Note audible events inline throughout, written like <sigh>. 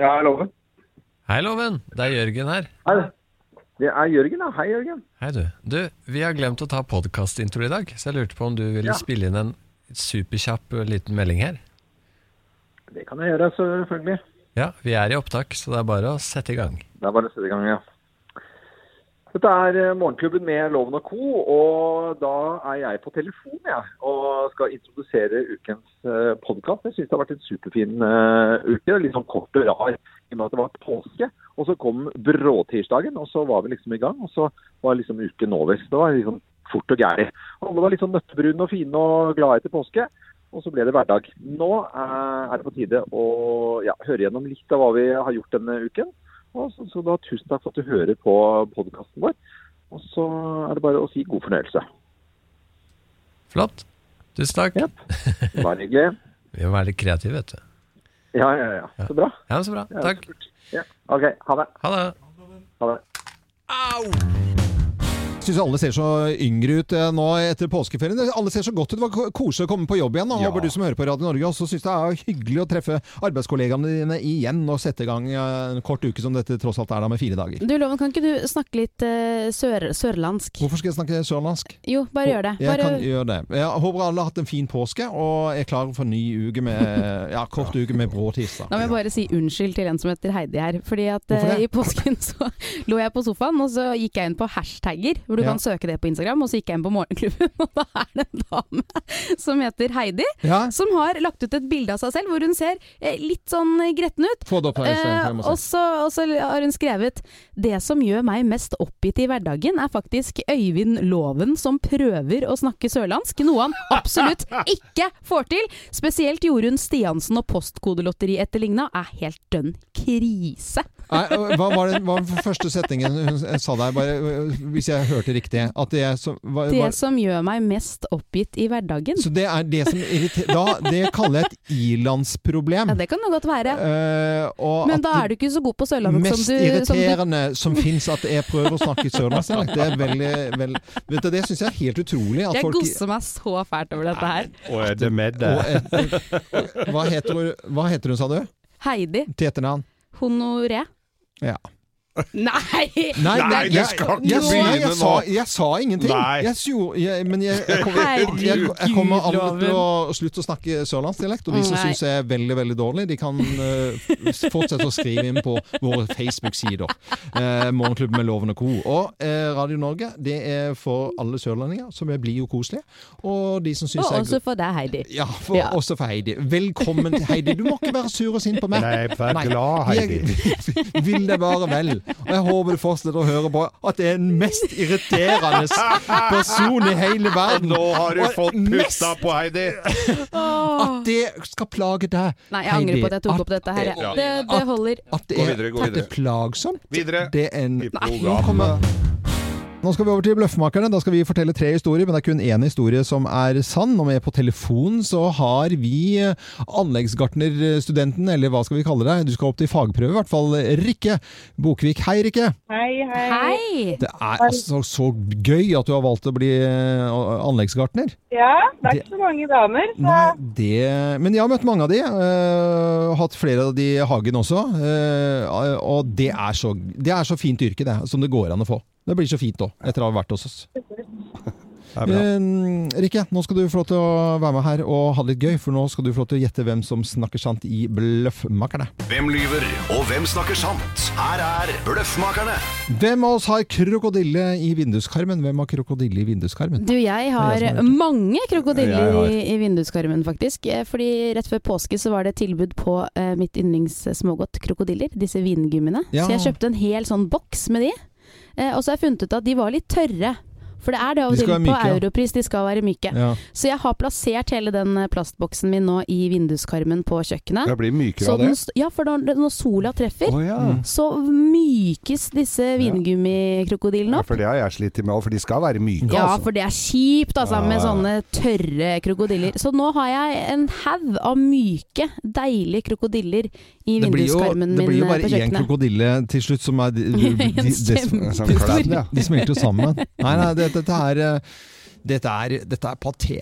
Ja, jeg lover. Hei, Loven. Det er Jørgen her. Hei. Det er Jørgen, ja. Hei, Jørgen. Hei, du. Du, vi har glemt å ta podkastintro i dag, så jeg lurte på om du ville Ja. spille inn en superkjapp uh, liten melding her? Det kan jeg gjøre, selvfølgelig. Ja, vi er i opptak, så det er bare å sette i gang. Det er bare å sette i gang, ja. Dette er eh, Morgenklubben med Loven og Co., og da er jeg på telefon jeg, og skal introdusere ukens uh, podkast. Jeg syns det har vært en superfin eh, uke. Litt sånn kort og rar i og med at det var påske. Og så kom bråtirsdagen, og så var vi liksom i gang. Og så var liksom uken over. Det var liksom fort og gæli. Alle var litt sånn nøttebrune og fine og glade etter påske. Og så ble det hverdag. Nå eh, er det på tide å ja, høre gjennom litt av hva vi har gjort denne uken. Og så, så da tusen takk for at du hører på podkasten vår. Og så er det bare å si god fornøyelse. Flott. Tusen takk. Yep. Bare hyggelig. <laughs> Vi må være litt kreative, vet du. Ja, ja, ja. Så bra. Ja, så bra. Takk. Ja. OK. Ha det. Ha det. Ha det. Syns alle ser så yngre ut eh, nå etter påskeferien. Alle ser så godt ut. Det var ko- koselig å komme på jobb igjen. Og Ja. Håper du som hører på Radio Norge også syns det er hyggelig å treffe arbeidskollegaene dine igjen og sette i gang eh, en kort uke som dette tross alt er da med fire dager. Du Loven, kan ikke du snakke litt eh, sør sørlandsk? Hvorfor skal jeg snakke sørlandsk? Jo, bare gjør det. Jeg kan gjøre det. Jeg håper alle har hatt en fin påske og er klar for en ny uke med <laughs> ja, kort uke med brå tirsdag. da må jeg bare si unnskyld til en som heter Heidi her. Fordi at i påsken <laughs> så lå jeg på sofaen, og så gikk jeg inn på hashtagger, hvor du Ja. kan søke det på Instagram, og så gikk jeg inn på Morgenklubben, <laughs> og da er det en dame som heter Heidi, Ja, som har lagt ut et bilde av seg selv hvor hun ser eh, litt sånn gretten ut. få det opp her. Eh, og, så, og så har hun skrevet Det som gjør meg mest oppgitt i hverdagen, er faktisk Øyvind Loven som prøver å snakke sørlandsk, noe han absolutt <laughs> ikke får til. Spesielt Jorunn Stiansen og postkodelotteri etterligna er helt dønn krise. Nei, hva var den første setningen hun sa der, bare, øh, hvis jeg hørte riktig? At det, som, var, Det som gjør meg mest oppgitt i hverdagen. så det er det som irriterer Da, Det kaller jeg et ilandsproblem. Ja, det kan det godt være. Uh, og Men at da er du ikke så god på sørlandsk mest som du, som du irriterende som fins, at jeg prøver å snakke sørlandsdialekt. Det er veldig, veldig Vet du, Det syns jeg er helt utrolig. At Jeg folk gosser meg så fælt over dette her. Og er det med det? hva, heter, hun- hva heter hun, sa du? Heidi Til etternavn? Honoré. Ja. <laughs> Nei! Nei, Nei, du skal ikke jeg, jeg, begynne jeg, sa, nå. jeg sa ingenting. Nei. Jeg, jeg, men jeg, jeg, kommer, jeg, jeg, jeg kommer aldri til å slutte å snakke sørlandsdialekt. Og de som syns jeg er veldig veldig dårlig, de kan uh, fortsette å skrive inn på våre Facebook-sider. Uh, Morgenklubben med Loven og co. Og uh, Radio Norge, det er for alle sørlendinger, som blir jo koselige. Og de som syns Og jeg også for deg, Heidi. ja, for, Ja. også for Heidi. Velkommen til Heidi. Du må ikke være sur og sint på meg. Nei, vær glad, Heidi. Jeg <laughs> vil deg bare vel. Og jeg håper du fortsetter å høre på at det er den mest irriterende person i hele Og verden. nå har du Og fått pusta på, Heidi! At det skal plage deg. Nei, jeg angrer Heidi. på at jeg tok opp dette her. Ja. Det, det holder. At det Gå er, videre, gå at det er plagsomt. Videre Det er en i Nå skal vi over til Bløffmakerne. Da skal vi fortelle tre historier, men det er kun én historie som er sann. Og med på telefon så har vi eh, anleggsgartnerstudenten, eller hva skal vi kalle deg? Du skal opp til fagprøve, i hvert fall. Rikke Bokvik. Hei, Rikke. Hei, hei. Hei! Det er altså så gøy at du har valgt å bli eh, anleggsgartner. Ja, det er ikke så mange damer. Så Nei, det Men jeg har møtt mange av de. Uh, hatt flere av de i hagen også. Uh, og det er, så, det er så fint yrke, det. Som det går an å få. Det blir så fint òg, etter å ha vært hos oss. <laughs> Eh, Rikke, nå skal du få lov til å være med her og ha det litt gøy, for nå skal du få lov til å gjette hvem som snakker sant i Bløffmakerne. Hvem lyver, og hvem snakker sant? Her er Bløffmakerne. Hvem av oss har krokodille i vinduskarmen? Hvem har krokodille i vinduskarmen? Du, jeg har mange krokodiller har. i, i vinduskarmen, faktisk. Eh, Fordi rett før påske så var det tilbud på uh, mitt yndlingssmågodt krokodiller, disse vingummiene. Ja. Så jeg kjøpte en hel sånn boks med de. Eh, og så har jeg funnet ut at de var litt tørre. For det er det av og til på myke. Europris, de skal være myke. Ja. Så jeg har plassert hele den eh, plastboksen min nå i vinduskarmen på kjøkkenet. Det blir mykere Så av det. ja, for når, når sola treffer, oh, ja. så mykes disse vingummikrokodillene ja. opp. For det har jeg slitt med òg, for de skal være myke, Ja, altså. for det er kjipt altså, med ja. sånne tørre krokodiller. Så nå har jeg en haug av myke, deilige krokodiller i vinduskarmen min på kjøkkenet. det blir jo eh, bare én krokodille til slutt som er <laughs> de, de, Sånn de smelter jo sammen. Nei, nei, det, dette er eh, Dette er, dette er paté.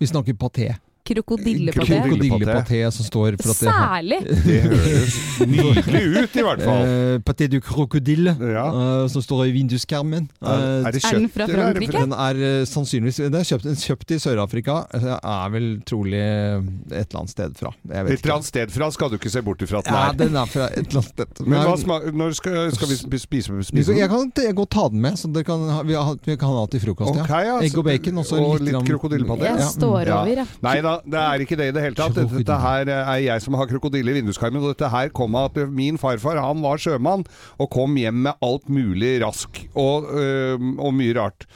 Vi snakker paté. Krokodillepaté. Krokodillepaté som står for at det Særlig! <laughs> Det høres nydelig ut, i hvert fall. Uh, Paté du crocodille, Ja. uh, som står i vinduskarmen. Eh, er det Er den fra Frankrike? den er uh, sannsynligvis Den er kjøpt, kjøpt i Sør-Afrika. eh, Er vel trolig et eller annet sted fra. Jeg Et eller annet sted fra skal du ikke se bort ifra at den Ja, er. den er fra et eller annet sted. Men hva Nei, når skal, skal vi spise, den? spise jeg kan og ta den med, så dere kan vi, vi kan ha til frokost. Okay, ja. ja, Egg og bacon, og litt, litt krokodillepaté. Jeg Ja, står Ja. over, ja. Nei da, det er ikke det i det hele tatt. Dette, her er jeg som har krokodille i vinduskarmen. Og dette her kom av at min farfar han var sjømann og kom hjem med alt mulig rask og, øh, og mye rart.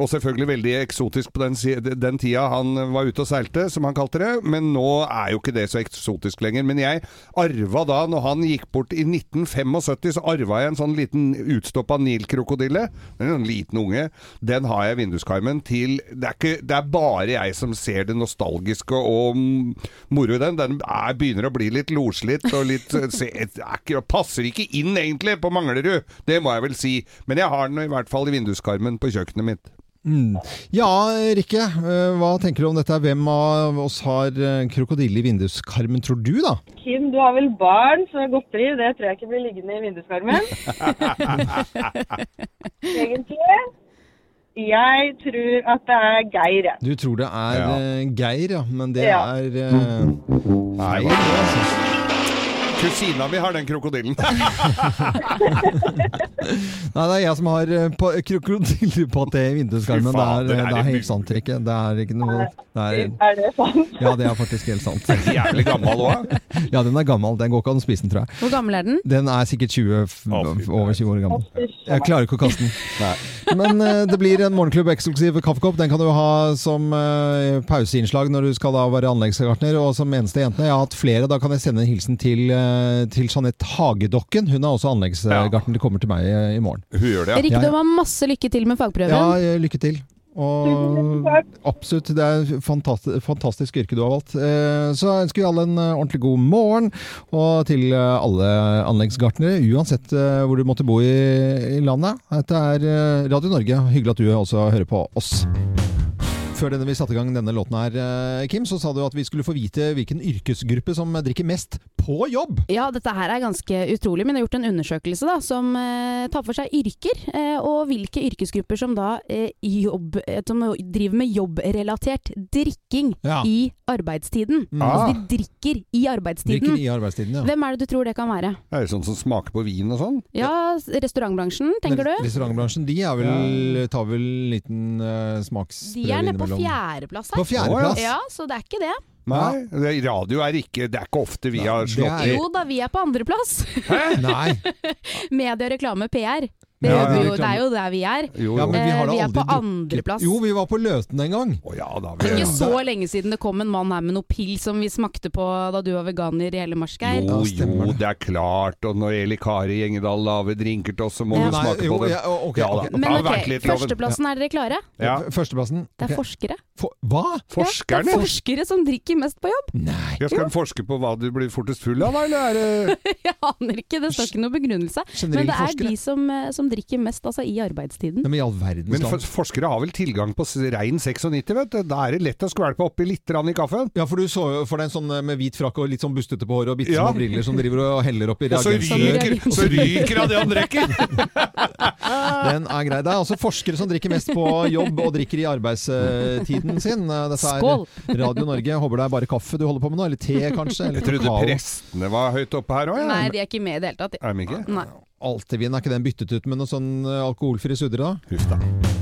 Og selvfølgelig veldig eksotisk på den, den tida han var ute og seilte, som han kalte det. Men nå er jo ikke det så eksotisk lenger. Men jeg arva da, når han gikk bort i 1975, så arva jeg en sånn liten utstoppa Nilkrokodille. En liten unge. Den har jeg i vinduskarmen til det er, ikke, det er bare jeg som ser det nostalgiske og moro i den. Den er, begynner å bli litt loslitt og litt <laughs> se, ikke, Passer ikke inn egentlig på Manglerud, det må jeg vel si. Men jeg har den i hvert fall i vinduskarmen på kjøkkenet mitt. Mm. Ja, Rikke. eh, Hva tenker du om dette? Hvem av oss har eh, krokodille i vinduskarmen, tror du, da? Kim, du har vel barn, så godteri det tror jeg ikke blir liggende i vinduskarmen. <laughs> Egentlig. Jeg tror at det er Geir, jeg. Du tror det er Ja. eh, Geir, ja. Men det Ja. er Nei, feil, det, altså. Kusina mi har den krokodillen. <laughs> Nei, det er jeg som har eh, pa- krokodillepaté i vinduskarmen. Det det er helt sant, Rikke. Det er ikke noe det er, Er det sant? Ja, det er faktisk helt sant. <laughs> Jævlig gammel òg. <laughs> Ja, den er gammel. Den går ikke an å spise den, tror jeg. Hvor gammel er den? Den er sikkert 20, f- Å, fy over 20 år gammel. Jeg klarer ikke å kaste den. Nei. Men eh, det blir en morgenklubb eksklusiv kaffekopp. Den kan du ha som uh, pauseinnslag når du skal da være anleggsgartner. Og som eneste jentene. Jeg har hatt flere. Da kan jeg sende en hilsen til, eh, til Jeanette Hagedokken. Hun er også anleggsgartner. Det kommer til meg eh, i morgen. Hun gjør det, Ja, Rikdom du har masse lykke til med fagprøven. Ja, eh, lykke til. Og absolutt, det er et fantastisk, fantastisk yrke du har valgt. Eh, Så ønsker vi alle en eh, ordentlig god morgen, og til eh, alle anleggsgartnere, uansett eh, hvor du måtte bo i, i landet. Dette er eh, Radio Norge. Hyggelig at du også hører på oss. Før denne vi satte i gang denne låten her, eh, Kim, så sa du at vi skulle få vite hvilken yrkesgruppe som drikker mest på jobb. Ja, dette her er ganske utrolig, men det er gjort en undersøkelse da, som eh, tar for seg yrker, eh, og hvilke yrkesgrupper som da eh, jobb, eh, som driver med jobbrelatert drikking Ja. i arbeidstiden. Mm. Altså Ah. de drikker i arbeidstiden. Drikker i arbeidstiden, ja. Hvem er det du tror det kan være? Er det sånn som smaker på vin og sånn? Ja, restaurantbransjen, tenker du? Restaurantbransjen, de er vel, tar vel en liten uh, smaksprøve De er nede på innimellom. fjerdeplass her. På fjerdeplass? Ja, så det er ikke det. Nei, det- radio er ikke Det er ikke ofte vi Nei, har slått er- i Jo da, vi er på andreplass. Nei. <laughs> Media, reklame, PR. Det, Ja, ja, ja, jo, det er jo der vi er. Jo, Ja, jo. men vi har da Eh, vi er aldri på andreplass. Jo, vi var på Løten en gang. Oh, ja, da Det er vil ikke så lenge siden det kom en mann her med noe pils som vi smakte på da du var veganer i hele Marsgeir. Jo, Ja, jo, det. er klart. Og når Eli Kari Gjengedal lager drinker til oss, så må Ja. vi Nei, smake jo, på det. ja, okay. Ja da. Men ok, førsteplassen, er dere klare? Ja. Førsteplassen. Det er forskere. For, hva? Ja, det er forskere som drikker mest på jobb. Nei. Jeg skal de forske på hva du blir fortest full av, eller er det <laughs> Jeg aner ikke, det står ikke noen begrunnelse. Men det er de som, eh, som drikker mest altså, i arbeidstiden. Men i all verdens Men for, land. forskere har vel tilgang på rein 96, vet du. Da er det lett å skvelpe oppi litt i kaffen. Ja, for du så jo for deg en sånn eh, med hvit frakk og litt sånn bustete på håret og bitte Ja. briller som driver og heller oppi reagensrør. <laughs> Og så ryker av det han drikker! <laughs> Den er grei. Det er altså forskere som drikker mest på jobb og drikker i arbeidstiden sin. Eh, Dette er Skål! Radio Norge. Håper det er bare kaffe du holder på med nå, eller te kanskje? Eller Jeg trodde prestene var høyt oppe her òg, Nei, de er ikke med i det hele tatt. Er de ikke? Nei. Altevin, er ikke den byttet ut med noe sånn eh, alkoholfri sudre, da? Huff da.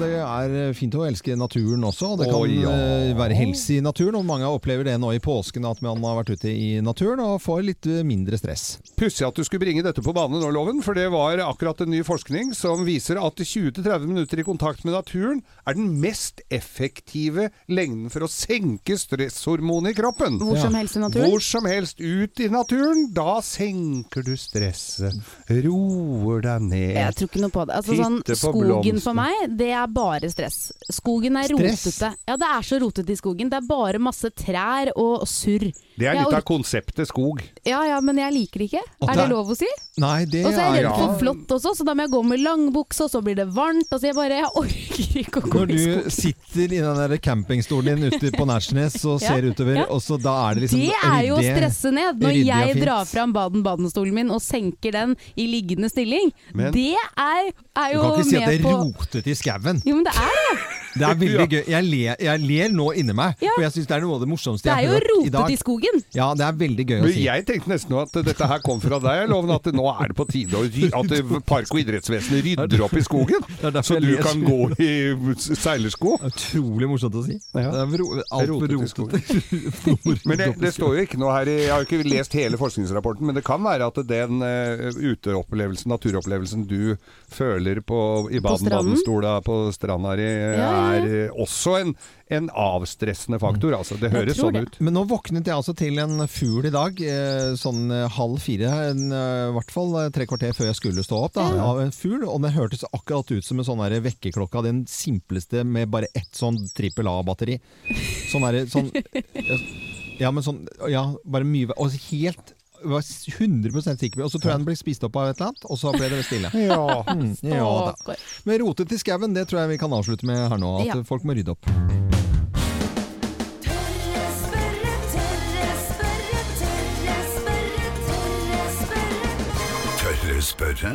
Det er eh, fint å elske naturen også. Det kan oh, ja. eh, være helse i naturen, og mange opplever det nå i påsken at man har vært ute i naturen og får litt eh, mindre stress. Pussig at du skulle bringe dette på bane nå, Loven, for det var akkurat en ny forskning som viser at 20-30 minutter i kontakt med naturen er den mest effektive lengden for å senke stresshormonet i kroppen. Hvor som helst i naturen. Hvor som helst ut i naturen, da senker du stresset, roer deg ned. Jeg tror ikke noe på det. Altså, sånn, skogen blomsten. for meg, det er bare stress. Skogen er Stress? rotete. Ja, det er så rotete i skogen. Det er bare masse trær og surr. Det er litt av konseptet skog. Ja ja, men jeg liker det ikke. Er det- lov å si? Nei, det er Og så er jeg redd for flått også, så da må jeg gå med langbukse, og så blir det varmt. Altså jeg bare Jeg orker ikke å gå Når i du sitter i den der campingstolen din ute på Nærsnes og <laughs> Ja, ser utover, ja. og så da er det liksom Det er jo å stresse ned. Når jeg drar fram Baden-Baden-stolen min og senker den i liggende stilling, Men- det er, er Du kan ikke si at det med er på rotete i skauen. Jo, men det er det! <laughs> Det er <laughs> veldig gøy. Jeg ler, jeg ler nå inni meg, Ja. for jeg syns det er noe av det morsomste Det jeg er har jo hørt i dag. rotete i skogen. Ja, det er veldig gøy å Men si. jeg tenkte nesten at dette her kom fra deg, Loven. At nå er det på tide å ry- at Park- og idrettsvesenet rydder opp i skogen. Det er Så du kan gå i seilersko. Utrolig morsomt å si. Ja. Det er altfor Rotete. <laughs> Men det, det står jo ikke noe her i Jeg har jo ikke lest hele forskningsrapporten, men det kan være at den uh, uteopplevelsen, naturopplevelsen du føler på, i På stranden? Baden-Baden-stola på stranda di, ja, er eh, også en, en avstressende faktor. Altså. Det høres sånn det. ut. Men nå våknet jeg altså til en fugl i dag, eh, sånn eh, halv fire, en, i hvert fall tre kvarter før jeg skulle stå opp, da, av en fugl. Og den hørtes akkurat ut som en sånn vekkerklokke av den simpleste med bare ett sånn trippel A-batteri. Sånn er det, sånn <laughs> Ja, men sånn Ja, bare mye Og helt var 100 sikker på Og så tror jeg den ble spist opp av et eller annet, og så ble det stille. <laughs> Ja. Mm, ja da. Men rotet i skauen, det tror jeg vi kan avslutte med her nå. At Ja. folk må rydde opp. Tørre spørre,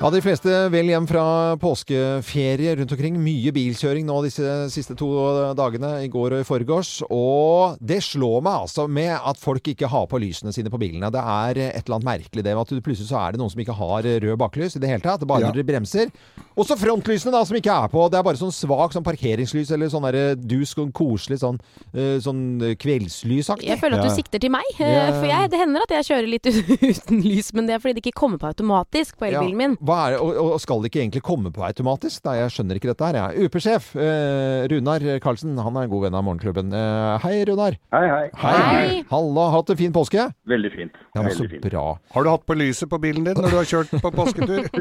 Ja, De fleste vel hjem fra påskeferie rundt omkring. Mye bilkjøring nå disse siste to dagene, i går og i forgårs. Og det slår meg altså med at folk ikke har på lysene sine på bilene. Det er et eller annet merkelig det med at du- plutselig så er det noen som ikke har rød baklys i det hele tatt. Bare Ja. når de bremser. Og så frontlysene da, som ikke er på. Det er bare sånn svak sånn parkeringslys eller sånn derre dusk og koselig sånn, eh, sånn kveldslysaktig. Jeg føler at Ja. du sikter til meg. eh, Ja. For jeg, det hender at jeg kjører litt <laughs> uten lys, men det er fordi det ikke kommer på automatisk på elbilen min. Hva er og, og skal det ikke egentlig komme på automatisk? Nei, jeg skjønner ikke dette her. jeg. UP-sjef eh, Runar Karlsen, han er en god venn av Morgenklubben. Eh, hei, Runar. Hei, hei. Hei. Halla, hatt en fin påske? Veldig fint. Ja, men så Veldig fint. bra. Har du hatt på lyset på bilen din når du har kjørt på påsketur? <laughs>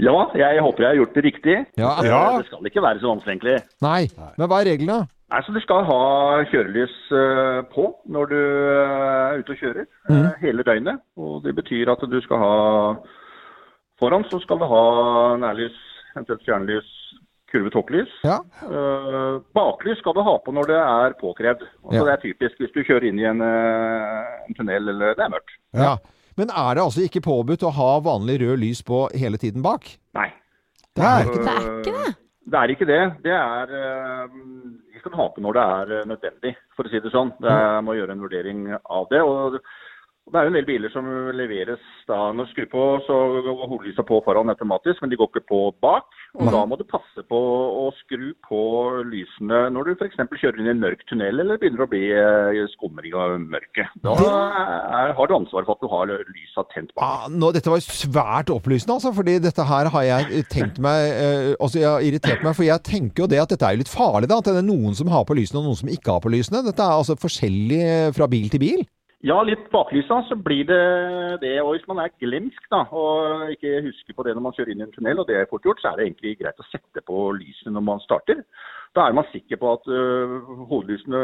Ja, jeg håper jeg har gjort det riktig. Ja. Ja. Det skal ikke være så vanskelig. Nei, men hva er reglene? Altså, Du skal ha kjørelys eh, på når du eh, er ute og kjører mm. hele døgnet. Og Det betyr at du skal ha foran så skal du ha nærlys, eventuelt fjernlys, kurvet topplys. Ja. Uh, baklys skal du ha på når det er påkrevd. Altså, Ja. Det er typisk hvis du kjører inn i en, eh, en tunnel eller det er mørkt. ja. Men er det altså ikke påbudt å ha vanlig rød lys på hele tiden bak? Nei. Det er ikke Det er ikke det. Det er ikke det. Det er eh, Vi skal ha på når det er nødvendig, for å si det sånn. Det er, må gjøre en vurdering av det. og det er jo en del biler som leveres da når du skrur på, så går hodelysa på foran automatisk, men de går ikke på bak. Og da må du passe på å skru på lysene når du f.eks. kjører inn i en mørk tunnel eller begynner å bli eh, skumring av mørket. Da er, har du ansvaret for at du har lysa tent bak. Ah, nå, dette var svært opplysende, altså, fordi dette her har jeg tenkt meg eh, Altså, jeg har irritert meg, for jeg tenker jo det at dette er jo litt farlig, da. At det er noen som har på lysene, og noen som ikke har på lysene. Dette er altså forskjellig fra bil til bil. Ja, litt baklysa så blir det det. Og hvis man er glemsk da, og ikke husker på det når man kjører inn i en tunnel, og det er fort gjort, så er det egentlig greit å sette på lysene når man starter. Da er man sikker på at øh, hovedlysene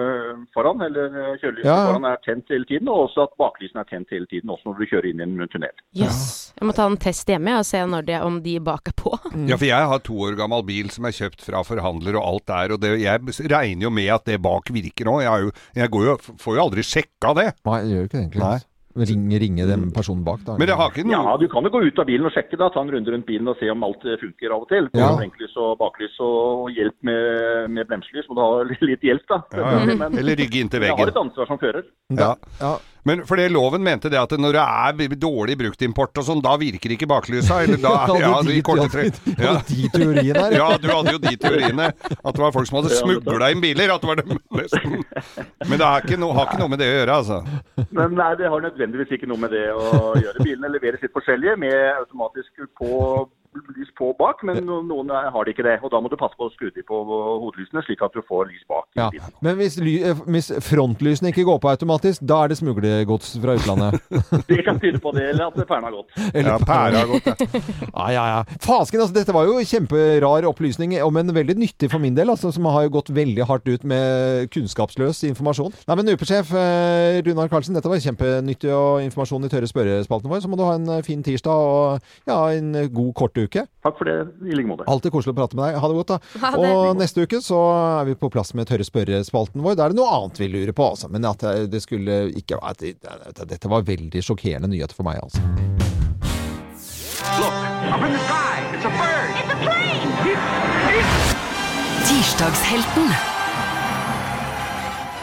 foran, eller øh, kjørelysene Ja, foran er tent hele tiden, og også at baklysene er tent hele tiden, også når du kjører inn i en tunnel. Yes. Jeg må ta en test hjemme og se når det, om de bak er på. Ja, for jeg har to år gammel bil som er kjøpt fra forhandler og alt der, og det, jeg regner jo med at det bak virker nå. Jeg, jo, jeg går jo, får jo aldri sjekka det. Nei, jeg gjør jo ikke det egentlig. Nei. Ringe, ringe den personen bak, da. Men det har ikke Ja, du kan jo gå ut av bilen og sjekke, da, ta en runde rundt bilen og se om alt øh, funker av og til. Ja. blinklys og baklys og hjelp med, med bremselys, må du ha <laughs> litt hjelp da. Ja, ja. Men Eller rygge inntil jeg har et ansvar som fører. Ja. Ja. Men for det loven mente det at når det er dårlig dårlig bruktimport og sånn, da virker ikke baklysa? Eller da <laughs> Ja, de- korte hadde- trekk. Ja. de teoriene der. <laughs> Ja, du hadde jo de teoriene. At det var folk som hadde smugla inn biler. At det var det <laughs> nesten. Men det har ikke, noe, har ikke noe med det å gjøre, altså. Men nei, det har nødvendigvis ikke noe med det å gjøre. Bilene leveres litt forskjellige, med automatisk på på bak, men noen har det ikke det. Og da må du passe på å skru de på hodelysene, slik at du får lys bak. Ja. Men hvis, ly, eh, hvis frontlysene ikke går på automatisk, da er det smuglergods fra utlandet. <laughs> Det kan tyde på det, eller at pæren har gått. Eller- Ja, pæren har gått, ja. <laughs> Ja, ja, ja. Fasken, altså. Dette var jo kjemperar opplysning, og men veldig nyttig for min del, altså, som har jo gått veldig hardt ut med kunnskapsløs informasjon. Nei, men UP-sjef eh, Runar Karlsen, dette var kjempenyttig og informasjon i tørre spørrespalten vår. Så må du ha en eh, fin tirsdag og ja, en god kort uke. Takk for det, i like måte. Alltid koselig å prate med deg. Ha det godt, da. <laughs> Ha det. Og neste uke så er vi på plass med tørre spørrespalten vår. Da er det noe annet vi lurer på, altså. Men at det- skulle ikke at det- det- Dette var veldig sjokkerende nyheter for meg, altså. Tirsdagshelten.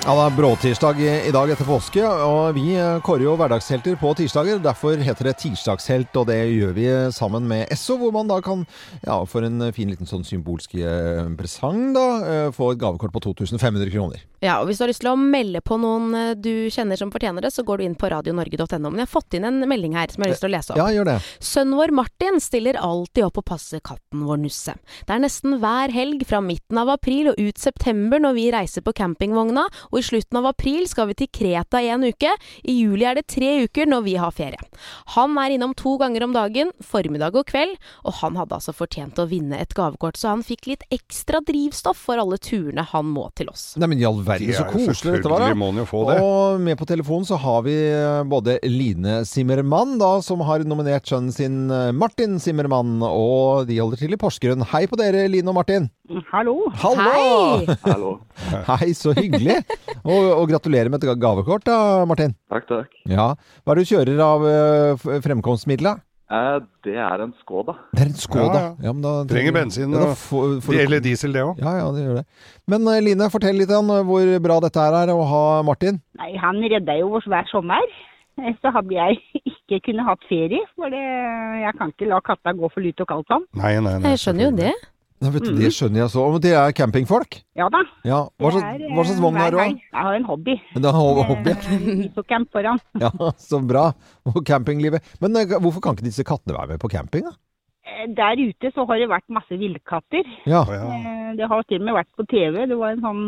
Ja, det er bråtirsdag i dag etter påske, og vi eh, kårer jo hverdagshelter på tirsdager. Derfor heter det Tirsdagshelt, og det gjør vi sammen med Esso, hvor man da kan, ja, for en fin liten sånn symbolsk eh, presang, da, eh, få et gavekort på 2500 kroner. Ja, og hvis du har lyst til å melde på noen eh, du kjenner som fortjener det, så går du inn på radionorge.no. Men jeg har fått inn en melding her som jeg har lyst til å lese opp. Ja, gjør det. Sønnen vår Martin stiller alltid opp og passer katten vår Nusse. Det er nesten hver helg fra midten av april og ut september når vi reiser på campingvogna, og i slutten av april skal vi til Kreta i en uke. I juli er det tre uker når vi har ferie. Han er innom to ganger om dagen, formiddag og kveld, og han hadde altså fortjent å vinne et gavekort, så han fikk litt ekstra drivstoff for alle turene han må til oss. Nei, men i all verden, så er koselig dette var, da. Og med på telefonen så har vi eh, både Line Simmermann, da, som har nominert sønnen sin eh, Martin Simmermann, og de holder til i Porsgrunn. Hei på dere, Line og Martin. Hallo. Hallo! Hei! Hallo. <laughs> Hei, så hyggelig. Og, og gratulerer med et gavekort da, Martin. Takk, takk. Ja. Hva er det du kjører av uh, fremkomstmidler? Eh, det er en Skoda. Det er en Skoda. Ja, ja. men da, Trenger bensin Ja, da for, for, får du- Eller diesel, det òg. Ja, ja, det gjør det. Men eh, Line, fortell litt om eh, hvor bra dette er å ha Martin. Nei, han redda jo oss hver sommer. Eh, Så hadde jeg <laughs> ikke kunnet hatt ferie, for det, jeg kan ikke la katta gå for lut og kaldt vann. Nei, nei, nei. Jeg skjønner jo det. Ja, vet du, Det skjønner jeg så. Men det er campingfolk? Ja da. Ja. Hva slags, er, hva slags eh, vogn har du? da? helg. Jeg har en hobby. Det er ho- hobby. Eh, Isocamp foran. <laughs> Ja, så bra. Og campinglivet. Men eh, hvorfor kan ikke disse kattene være med på camping, da? Eh, Der ute så har det vært masse villkatter. Ja. Ja. Eh, Det har til og med vært på TV. Det var en sånn,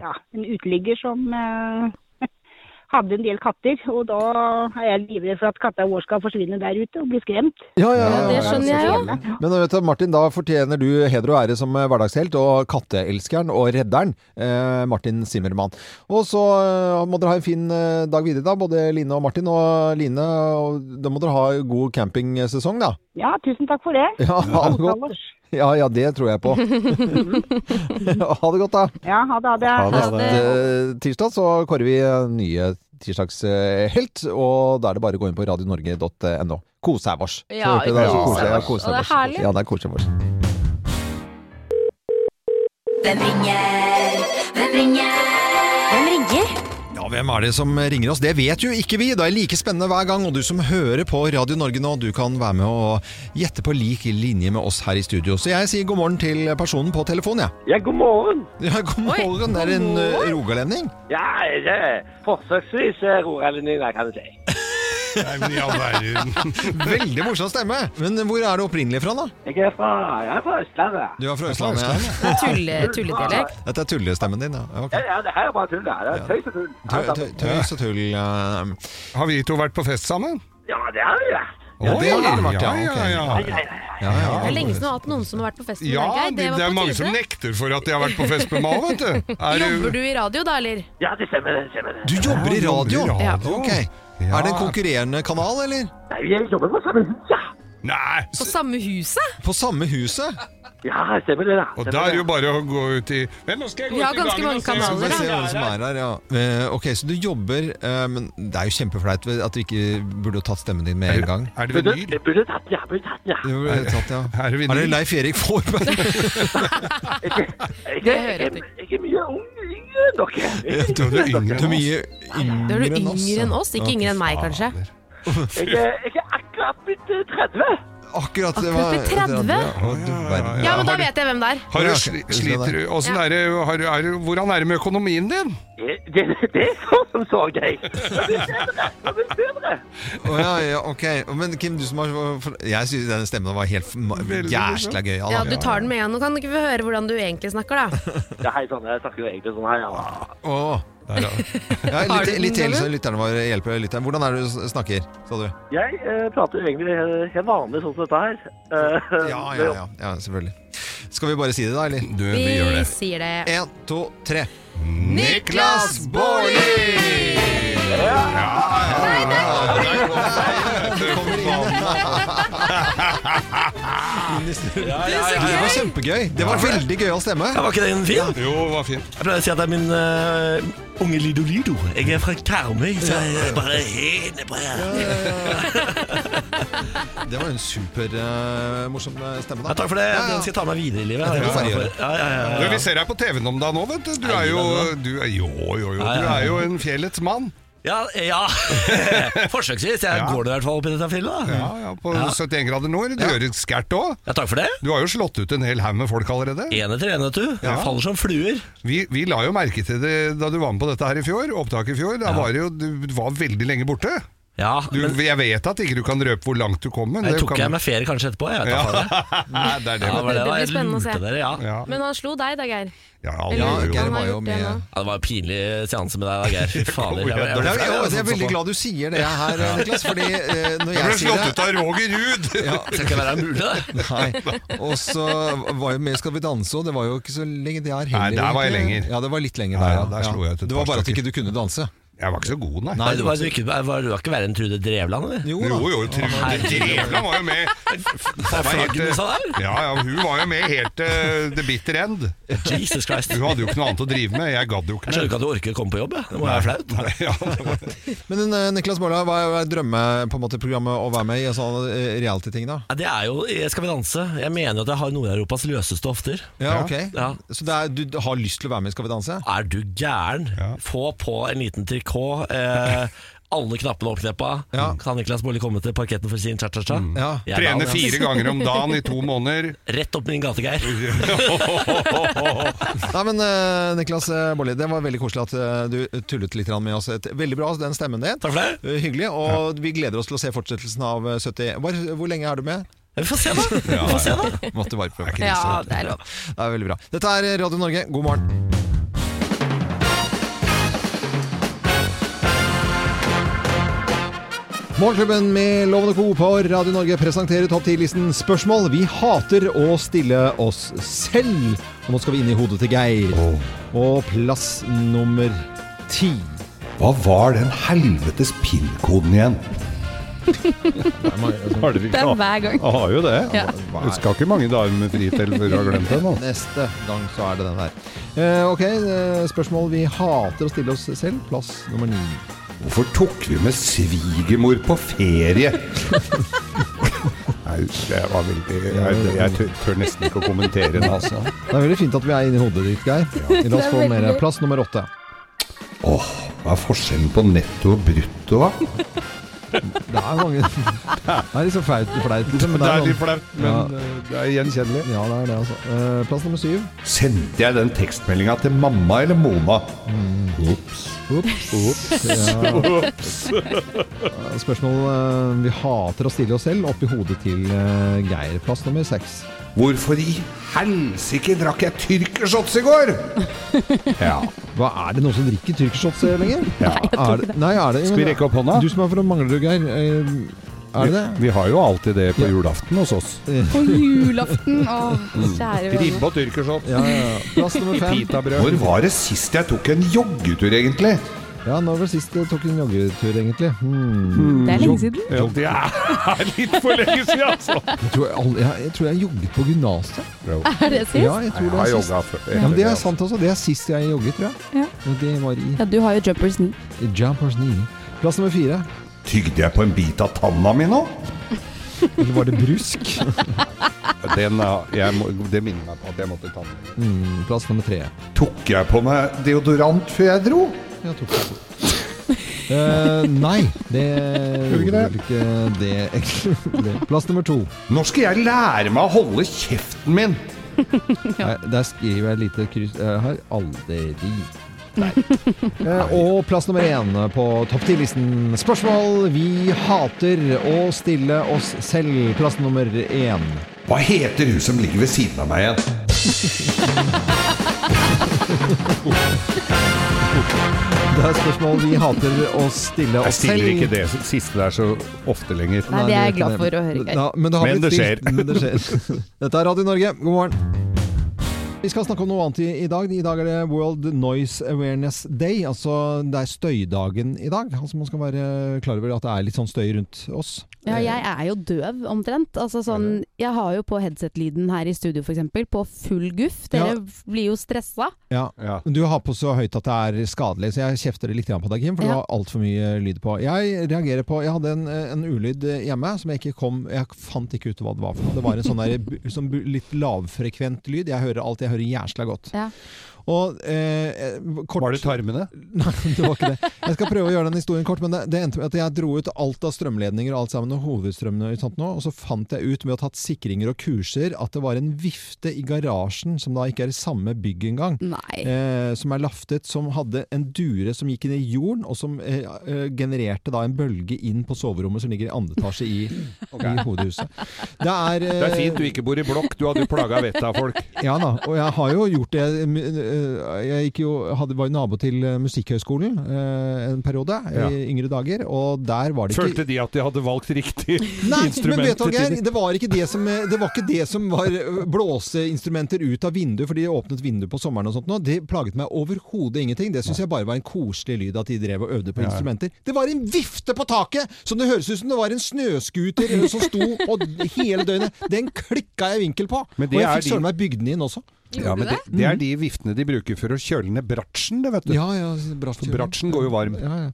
ja, en uteligger som eh, hadde en del katter. Og da er jeg livredd for at katta vår skal forsvinne der ute og bli skremt. Ja, ja, Ja, det ja. skjønner jeg jo. Men vet du, Martin, da fortjener du heder og ære som hverdagshelt og katteelskeren og redderen, eh, Martin Simmermann. Og så eh, må dere ha en fin eh, dag videre, da, både Line og Martin. Og Line, da må dere ha god campingsesong, da. Ja, tusen takk for det. Ja, ha det godt. Ja, ja, det tror jeg på. <laughs> <laughs> ha det godt, da. Ja, ha det, ha det. Ha det, ha det. Eh, Tirsdag så kårer vi nye tirsdagshelt, og da er det bare å gå inn på radionorge.no. Kose er vårs. Ja, ja, vårs. Og det er herlig. Ja, det er kose vårs. Hvem ringer? Hvem ringer? Hvem? Ja, er det som ringer oss? Det vet jo ikke vi. Det er like spennende hver gang. Og du som hører på Radio Norge nå, du kan være med og gjette på lik linje med oss her i studio. Så jeg sier god morgen til personen på telefonen, jeg. Ja, god morgen. Ja, god morgen. Det er en uh, rogalending. Ja, det er forsøksvis eh, rogalending, kan du si. Nei, men i all verden. <laughs> Veldig morsom stemme. Men hvor er du opprinnelig fra, da? Jeg er fra, jeg er fra Østlandet. Du er fra Østlandet? Ja. <laughs> Tulle, tulledialekt. Dette er tullestemmen din, ja. Okay. Ja, ja, det her er bare tull, det. Det er tøys og tull. Tø- tø- Tøys og tull. Har vi to vært på fest sammen? Ja, det har vi, ja. Ja, det har det vært, ja. ja, ja, Ja, ja. ja, ja. Ja, ja. Det er lenge siden du har hatt noen som har vært på fest med Ja, deg, det, Det det er mange som nekter for at de har vært på fest med meg, vet du. Er Jobber du i radio da, eller? ja det stemmer, det stemmer. det. Du jobber i radio? Ja. Ok. Ja. Er det en konkurrerende kanal, eller? Nei, vi jobber på samme hus, ja. Nei! På samme huset? På samme huset? Ja, stemmer det, da. Og da er det jo bare å gå ut i Men nå skal jeg gå Vi har ut i ganske gangen mange og se. Så får vi kanaler, se da. hvem som er her, ja. Eh, Ok, så du jobber, eh, men det er jo kjempeflaut at du ikke burde ha tatt stemmen din med en gang. Er det vinyl? burde tatt, ja, burde tatt, ja. Det burde tatt, ja. Er det Er det? Leif Erik Forberg? <laughs> Ikke, ikke, hører jeg ikke, ikke mye ung, yngre enn dere. Du er yngre Du er enn oss. mye Da er yngre du enn oss. yngre enn oss, ikke yngre enn meg, kanskje. Jeg er, jeg er akkurat blitt eh, 30. akkurat det Akkurat var ved 30? Å, du verden. Ja, men da vet jeg hvem det er. Har du sli, sliter du Åssen er det har, du- er, du- Hvordan er det med økonomien din? Det, det er sånn som så greit. Det blir bedre. Det blir bedre. Å, ja, ja, ok. Men Kim, du som har Jeg syns den stemmen var helt Veldig jæskla gøy. Ja, du tar den med igjen. Nå kan du ikke få høre hvordan du egentlig snakker, da. Ja, hei sann, jeg snakker jo egentlig sånn her. Ja. Åh. Der, ja. <laughs> Ja, litt, litt til, så lytterne våre hjelper lytteren. Hvordan er det du snakker, sa du? Jeg eh, prater egentlig helt- vanlig sånn som dette her. Eh, Ja, ja, <laughs> ja, ja, selvfølgelig. Skal vi bare si det, da, eller? Du, vi gjør Vi det. sier det. En, to, tre. Niklas Baarli! Det <laughs> var kjempegøy. Det var veldig gøy å stemme. Ja, var ikke den fin? Jo, det var fin. Jeg pleier å si at det er min uh, unge Lido Lido. Jeg er fra Karmøy, så jeg er bare helt bra. Det var en supermorsom stemme, Ja, da. takk for det. Ja, ja. Den skal jeg ta med videre i livet. Ja, det Ja, ja, ja, ja, Du, vi ser deg på TV-en om dagen nå, vet du. Du er jo, du er, jo, jo, jo. Du er jo en fjellets mann. Ja, ja. <laughs> Forsøksvis. Jeg går det i hvert fall opp i dette fjellet. da. Ja, ja, På Ja. 71 grader nord. Du gjør et skært òg. Ja, takk for det. Du har jo slått ut en hel haug med folk allerede. En etter en, vet du. Ja. Faller som fluer. Vi, vi la jo merke til det da du var med på dette her i fjor. Opptaket i fjor. Da var det jo, du var veldig lenge borte. Ja, Du, men jeg vet at ikke du kan røpe hvor langt du kom, men jeg det tok kan jeg meg ferie kanskje etterpå. Jeg vet Ja. <laughs> det er det. Ja, det det, blir spennende å se. dere, ja. Ja. Men han slo deg da, Geir. Ja, Ja, jo Geir var jo med. Ja, det var en pinlig seanse med deg da, Geir. Fy <laughs> fader. Jeg, jeg, jeg, Ja, ble ja, jeg er veldig glad du sier det her, Niklas. Fordi eh, når Jeg ble jeg ble slått ut av Roger Ruud! <laughs> ja, Skal ikke være mulig, det. Nei. Og så var jo med Skal vi danse, og det var jo ikke så lenge det er heller. Nei, der var jeg lenger. Ja, det var litt lenger der, ja, der slo jeg ut et Det var bare at du ikke du kunne danse. Jeg var ikke så god, nei. Nei, du var, du ikke, var, du var ikke verre enn Trude Drevland, eller? Jo Jo, da. jo, Trude Drevland var jo med. <laughs> var helt. Ja, ja, hun var jo med helt til the bitter end. Jesus Christ. Hun hadde jo ikke noe annet å drive med. Jeg gadd jo ikke Jeg skjønner ikke at du orker å komme på jobb. jeg. Det må være flaut. Nei, ja, var... <laughs> Men eh, Niklas Baarli, hva er drømmeprogrammet å være med i? Sånn eh, reality-ting, da? Ja, det er jo Skal vi danse? Jeg mener jo at jeg har Nord-Europas løseste hofter. Ja, ok. Ja. Så det er, du har lyst til å være med i Skal vi danse? Er du gæren? Ja. Få på en liten trikot. Eh, alle knappene oppkneppa. Ja. Kan Niklas Baarli komme til parketten for sin cha-cha-cha? Ja. Er Trene fire ganger om dagen i to måneder. <laughs> Rett opp min gate, Geir. <laughs> Nei, men uh, Niklas Bolli, Baarli, det var veldig koselig at eh, du tullet litt med oss. Et, veldig bra, den stemmen din. Takk for det. Uh, Hyggelig. Og vi gleder oss til å se fortsettelsen av eh, 70 hvor, hvor lenge er du med? Vi får se, da. <laughs> Vi får se da Måtte bare prøve. Ja, det er lov. Det er veldig bra. Dette er Radio Norge, god morgen. Morgenklubben med Lovende Co. på Radio Norge presenterer topp 10-listen spørsmål vi hater å stille oss selv. Og nå skal vi inn i hodet til Geir. Og plass nummer ti. Hva var den helvetes PIN-koden igjen? <laughs> Har dere Det er hver gang. Jeg har jo det. Ja. Det skal ikke mange dager med fri til før du har glemt den. Neste gang så er det den her. Eh, ok, eh, spørsmål vi hater å stille oss selv. Plass nummer ni. Hvorfor tok vi med svigermor på ferie? Nei, det var veldig Jeg, jeg tør, tør nesten ikke å kommentere det, altså. Det er veldig fint at vi er inne i hodet ditt, Geir. La oss få mer. Plass nummer åtte. Åh, hva er forskjellen på netto og brutto, da? Det er mange <laughs> Det er litt så flaut flaut, liksom. Det er sånn- litt flaut, men Ja. det er gjenkjennelig. Ja, det er det, altså. Eh, plass nummer syv. Sendte jeg den tekstmeldinga til mamma eller Mona? Ops. Ops. Ja. <laughs> Eh, Spørsmål eh, vi hater å stille oss selv oppi hodet til eh, Geir. Plass nummer seks. Hvorfor i helsike drakk jeg tyrkershots i går? <laughs> Ja. Hva Er det noen som drikker tyrkershots eh, lenger? Ja. jeg tror ikke det, det. nei, er det Skal vi rekke opp hånda? Du som er fra Manglerud, Geir. eh, Er det det? Vi har jo alltid det på Ja. julaften hos oss. På julaften! Å, kjære vene. Ribbe og tyrkershots. Ja, ja, ja. Plass nummer fem. Hvor var det sist jeg tok en joggetur, egentlig? Ja, Når var det sist du tok en joggetur, egentlig? Hmm. Det er lenge siden. Ja, det <laughs> er litt for lenge siden, altså. Jeg tror jeg, jeg, jeg tror jeg jogget på gymnaset. Er det sist? Ja, jeg tror det er sist. før. Ja, men det er sant altså. Det er sist jeg jogget, tror jeg. Ja. Det var i, Ja, du har jo jumpers knee. Jumpers Knee. Plass nummer fire. Tygde jeg på en bit av tanna mi nå? Eller var det brusk? <laughs> Den, jeg må, det minner meg på at jeg måtte ta den. Mm, plass nummer tre. Tok jeg på meg deodorant før jeg dro? Jeg tok det. Uh, nei, det Gjorde ikke det? det, egentlig. Plass nummer to. Når skal jeg lære meg å holde kjeften min? Nei, der skriver jeg et lite kryss. Jeg har aldri Der. <laughs> Eh, og plass nummer én på topp 10-listen. Spørsmål vi hater å stille oss selv. Plass nummer én. Hva heter hun som ligger ved siden av meg igjen? Det er spørsmål vi hater å stille oss selv. Jeg stiller ikke det siste der så ofte lenger. Nei, det er jeg glad for å høre, Geir. Ja, men. Men det skjer. <laughs> Dette er Radio Norge, god morgen. Vi skal snakke om noe annet i, i dag. I dag er det World Noise Awareness Day. Altså det er støydagen i dag. Altså Man skal være klar over at det er litt sånn støy rundt oss. Ja, jeg er jo døv omtrent. Altså sånn, jeg har jo på headset-lyden her i studio f.eks. på full guff. Dere Ja. blir jo stressa. Ja. ja. du har på så høyt at det er skadelig, så jeg kjefter litt grann på deg, Kim, for du Ja. har altfor mye lyd på. Jeg reagerer på Jeg hadde en, en ulyd hjemme som jeg ikke kom Jeg fant ikke ut hva det var for noe. Det var en sånn der, <laughs> sånn litt lavfrekvent lyd. Jeg hører alt, jeg hører jæsla godt. Ja. Og, eh, kort, Var det tarmene? <laughs> Nei, det var ikke det. Jeg skal prøve å gjøre den historien kort, men det, det endte med at jeg dro ut alt av strømledninger og alt sammen, og hovedstrømmene og sånt nå, og så fant jeg ut med å ha tatt sikringer og kurser at det var en vifte i garasjen, som da ikke er i samme bygg engang, eh, som er laftet, som hadde en dure som gikk inn i jorden, og som eh, eh, genererte da en bølge inn på soverommet som ligger i andre etasje i, <laughs> i hovedhuset. Det er, eh, Det er fint du ikke bor i blokk, du hadde jo plaga vettet av folk. ja da, og jeg har jo gjort det. Eh, Jeg jo, hadde, var jo nabo til eh, Musikkhøgskolen eh, en periode Ja. i yngre dager, og der var det ikke Følte de at de hadde valgt riktig <laughs> Nei, instrument? men vet du, Geir, det var ikke det som, det var, ikke det som var blåseinstrumenter ut av vinduet, fordi de åpnet vinduet på sommeren og sånt nå. Det plaget meg overhodet ingenting. Det syns jeg bare var en koselig lyd at de drev og øvde på Ja. instrumenter. Det var en vifte på taket! Som det høres ut som det var en snøscooter som sto og hele døgnet. Den klikka jeg vinkel på! Men Og jeg fikk søren meg bygd den inn også. Ja, men det, det er de viftene de bruker for å kjøle ned bratsjen, det vet du. Ja, ja, bratsjen. For bratsjen går jo varm. Ja, ja.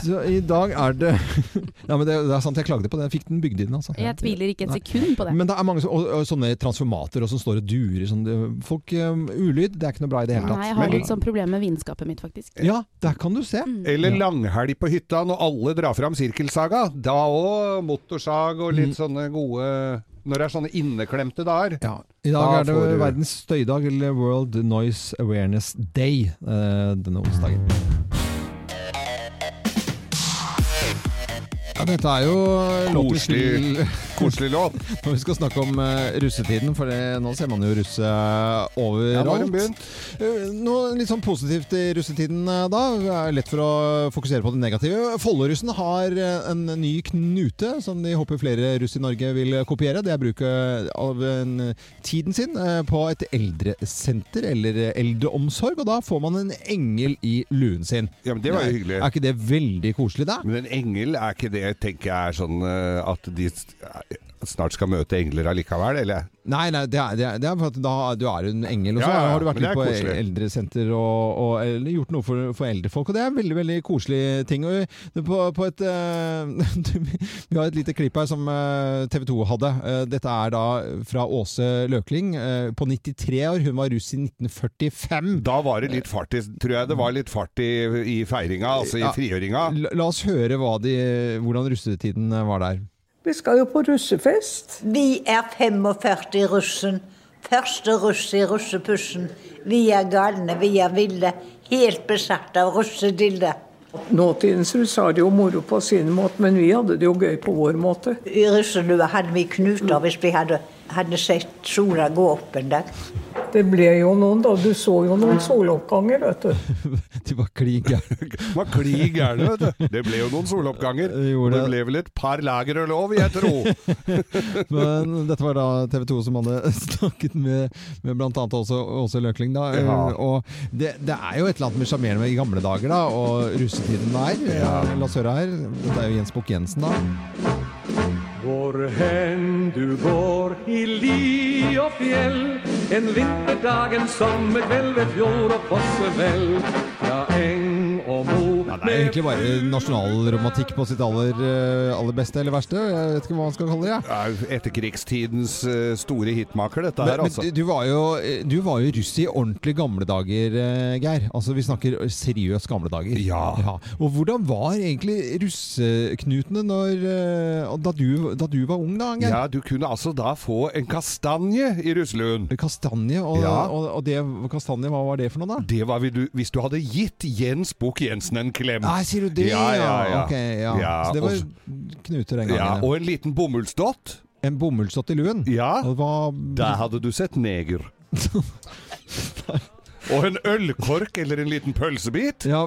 Så i dag er det <laughs> Ja, men det, det er sant, jeg klagde på det. Jeg fikk den bygd inn, altså. Jeg tviler ikke et Nei. sekund på det. Men det er mange så- og, og sånne transformater og som står og durer. Sånn, folk um, Ulyd, det er ikke noe bra i det hele tatt. Nei, jeg har litt sånn problem med vinskapet mitt, faktisk. Ja, der kan du se. Eller langhelg på hytta når alle drar fram sirkelsaga. Da òg motorsag og litt sånne gode Når det er sånne inneklemte dager. I dag Da er det du- verdens støydag, eller World Noise Awareness Day, eh, denne onsdagen. Ja, dette er jo Koselig, <laughs> koselig låt. <laughs> Når vi skal snakke om uh, russetiden, for det, nå ser man jo russe har overalt. Ja, begynt. Eh, Noe litt sånn positivt i russetiden eh, da. Det er lett for å fokusere på det negative. Follorussen har eh, en ny knute som de håper flere russ i Norge vil kopiere. Det er bruk av en, tiden sin eh, på et eldresenter eller eldreomsorg. Og da får man en engel i luen sin. Ja, men det var jo Er- hyggelig. Er ikke det veldig koselig, da? Men en engel, er ikke det tenker jeg er sånn eh, at de snart skal møte engler allikevel, eller? Nei, nei det, er, det, er, det er for at da, du er en engel, og så Ja, ja, har du vært litt på koselig. eldresenter og, og eller gjort noe for, for eldre folk. Og det er en veldig veldig koselig ting. Og på, på et, <laughs> uh, vi har et lite klipp her som TV 2 hadde. Uh, dette er da fra Åse Løkling eh, på 93 år. Hun var russ i 1945. Da var det litt fart i, tror jeg det var litt fart i, i feiringa, altså i Ja. frigjøringa. La, la oss høre de, hvordan russetiden var der. Vi skal jo på russefest. Vi er 45 russen. Første russ i russepussen. Vi er galne, vi er ville. Helt besatt av russedille. Nåtidens russ har det jo moro på sin måte, men vi hadde det jo gøy på vår måte. I russelua hadde vi knuter hvis vi hadde, hadde sett sola gå opp en dag. Det ble jo noen, da. Du så jo noen soloppganger, vet du. <laughs> De var klin gærne. Vet du. Det ble jo noen soloppganger. Og det ble vel et par lager og lov, jeg tro. <laughs> Men dette var da TV 2 som hadde <laughs> snakket med, med bl.a. også Åse Løkling. Da. Ja. Eh, Og det, det er jo et eller annet med sjarmerende med i gamle dager, da, og russetiden der. Ja. La oss høre her. Dette er jo Jens Bukk-Jensen, da. Hvor hen du går i li og fjell, en vinterdag, en sommerkveld ved fjord og fosse. Ja, eng og mo Ja, det er egentlig bare nasjonalromantikk på sitt aller, eh, aller beste eller verste. Jeg vet ikke hva man skal kalle det. Ja. Ja, Etterkrigstidens eh, store hitmaker, dette Men, her, altså. men du, var jo, du var jo russ i ordentlig gamle dager, eh, Geir. Altså Vi snakker seriøst gamle dager. Ja. Og hvordan var egentlig russeknutene når, da, du, da du var ung, da, Geir? Ja, du kunne altså da få en kastanje i russeluen. Kastanje, og, Ja. og, og det, kastanje, hva var det for noe, da? Det var hvis du, hvis du hadde gitt Jens Bukk Jensen en klem. Nei, sier du det? Ja, ja, ja. Ok, ja. Så det var knuter den gangen. ja. og en liten bomullsdott. En bomullsdott i luen? Ja, Var... der hadde du sett neger. <laughs> og en ølkork eller en liten pølsebit. Ja,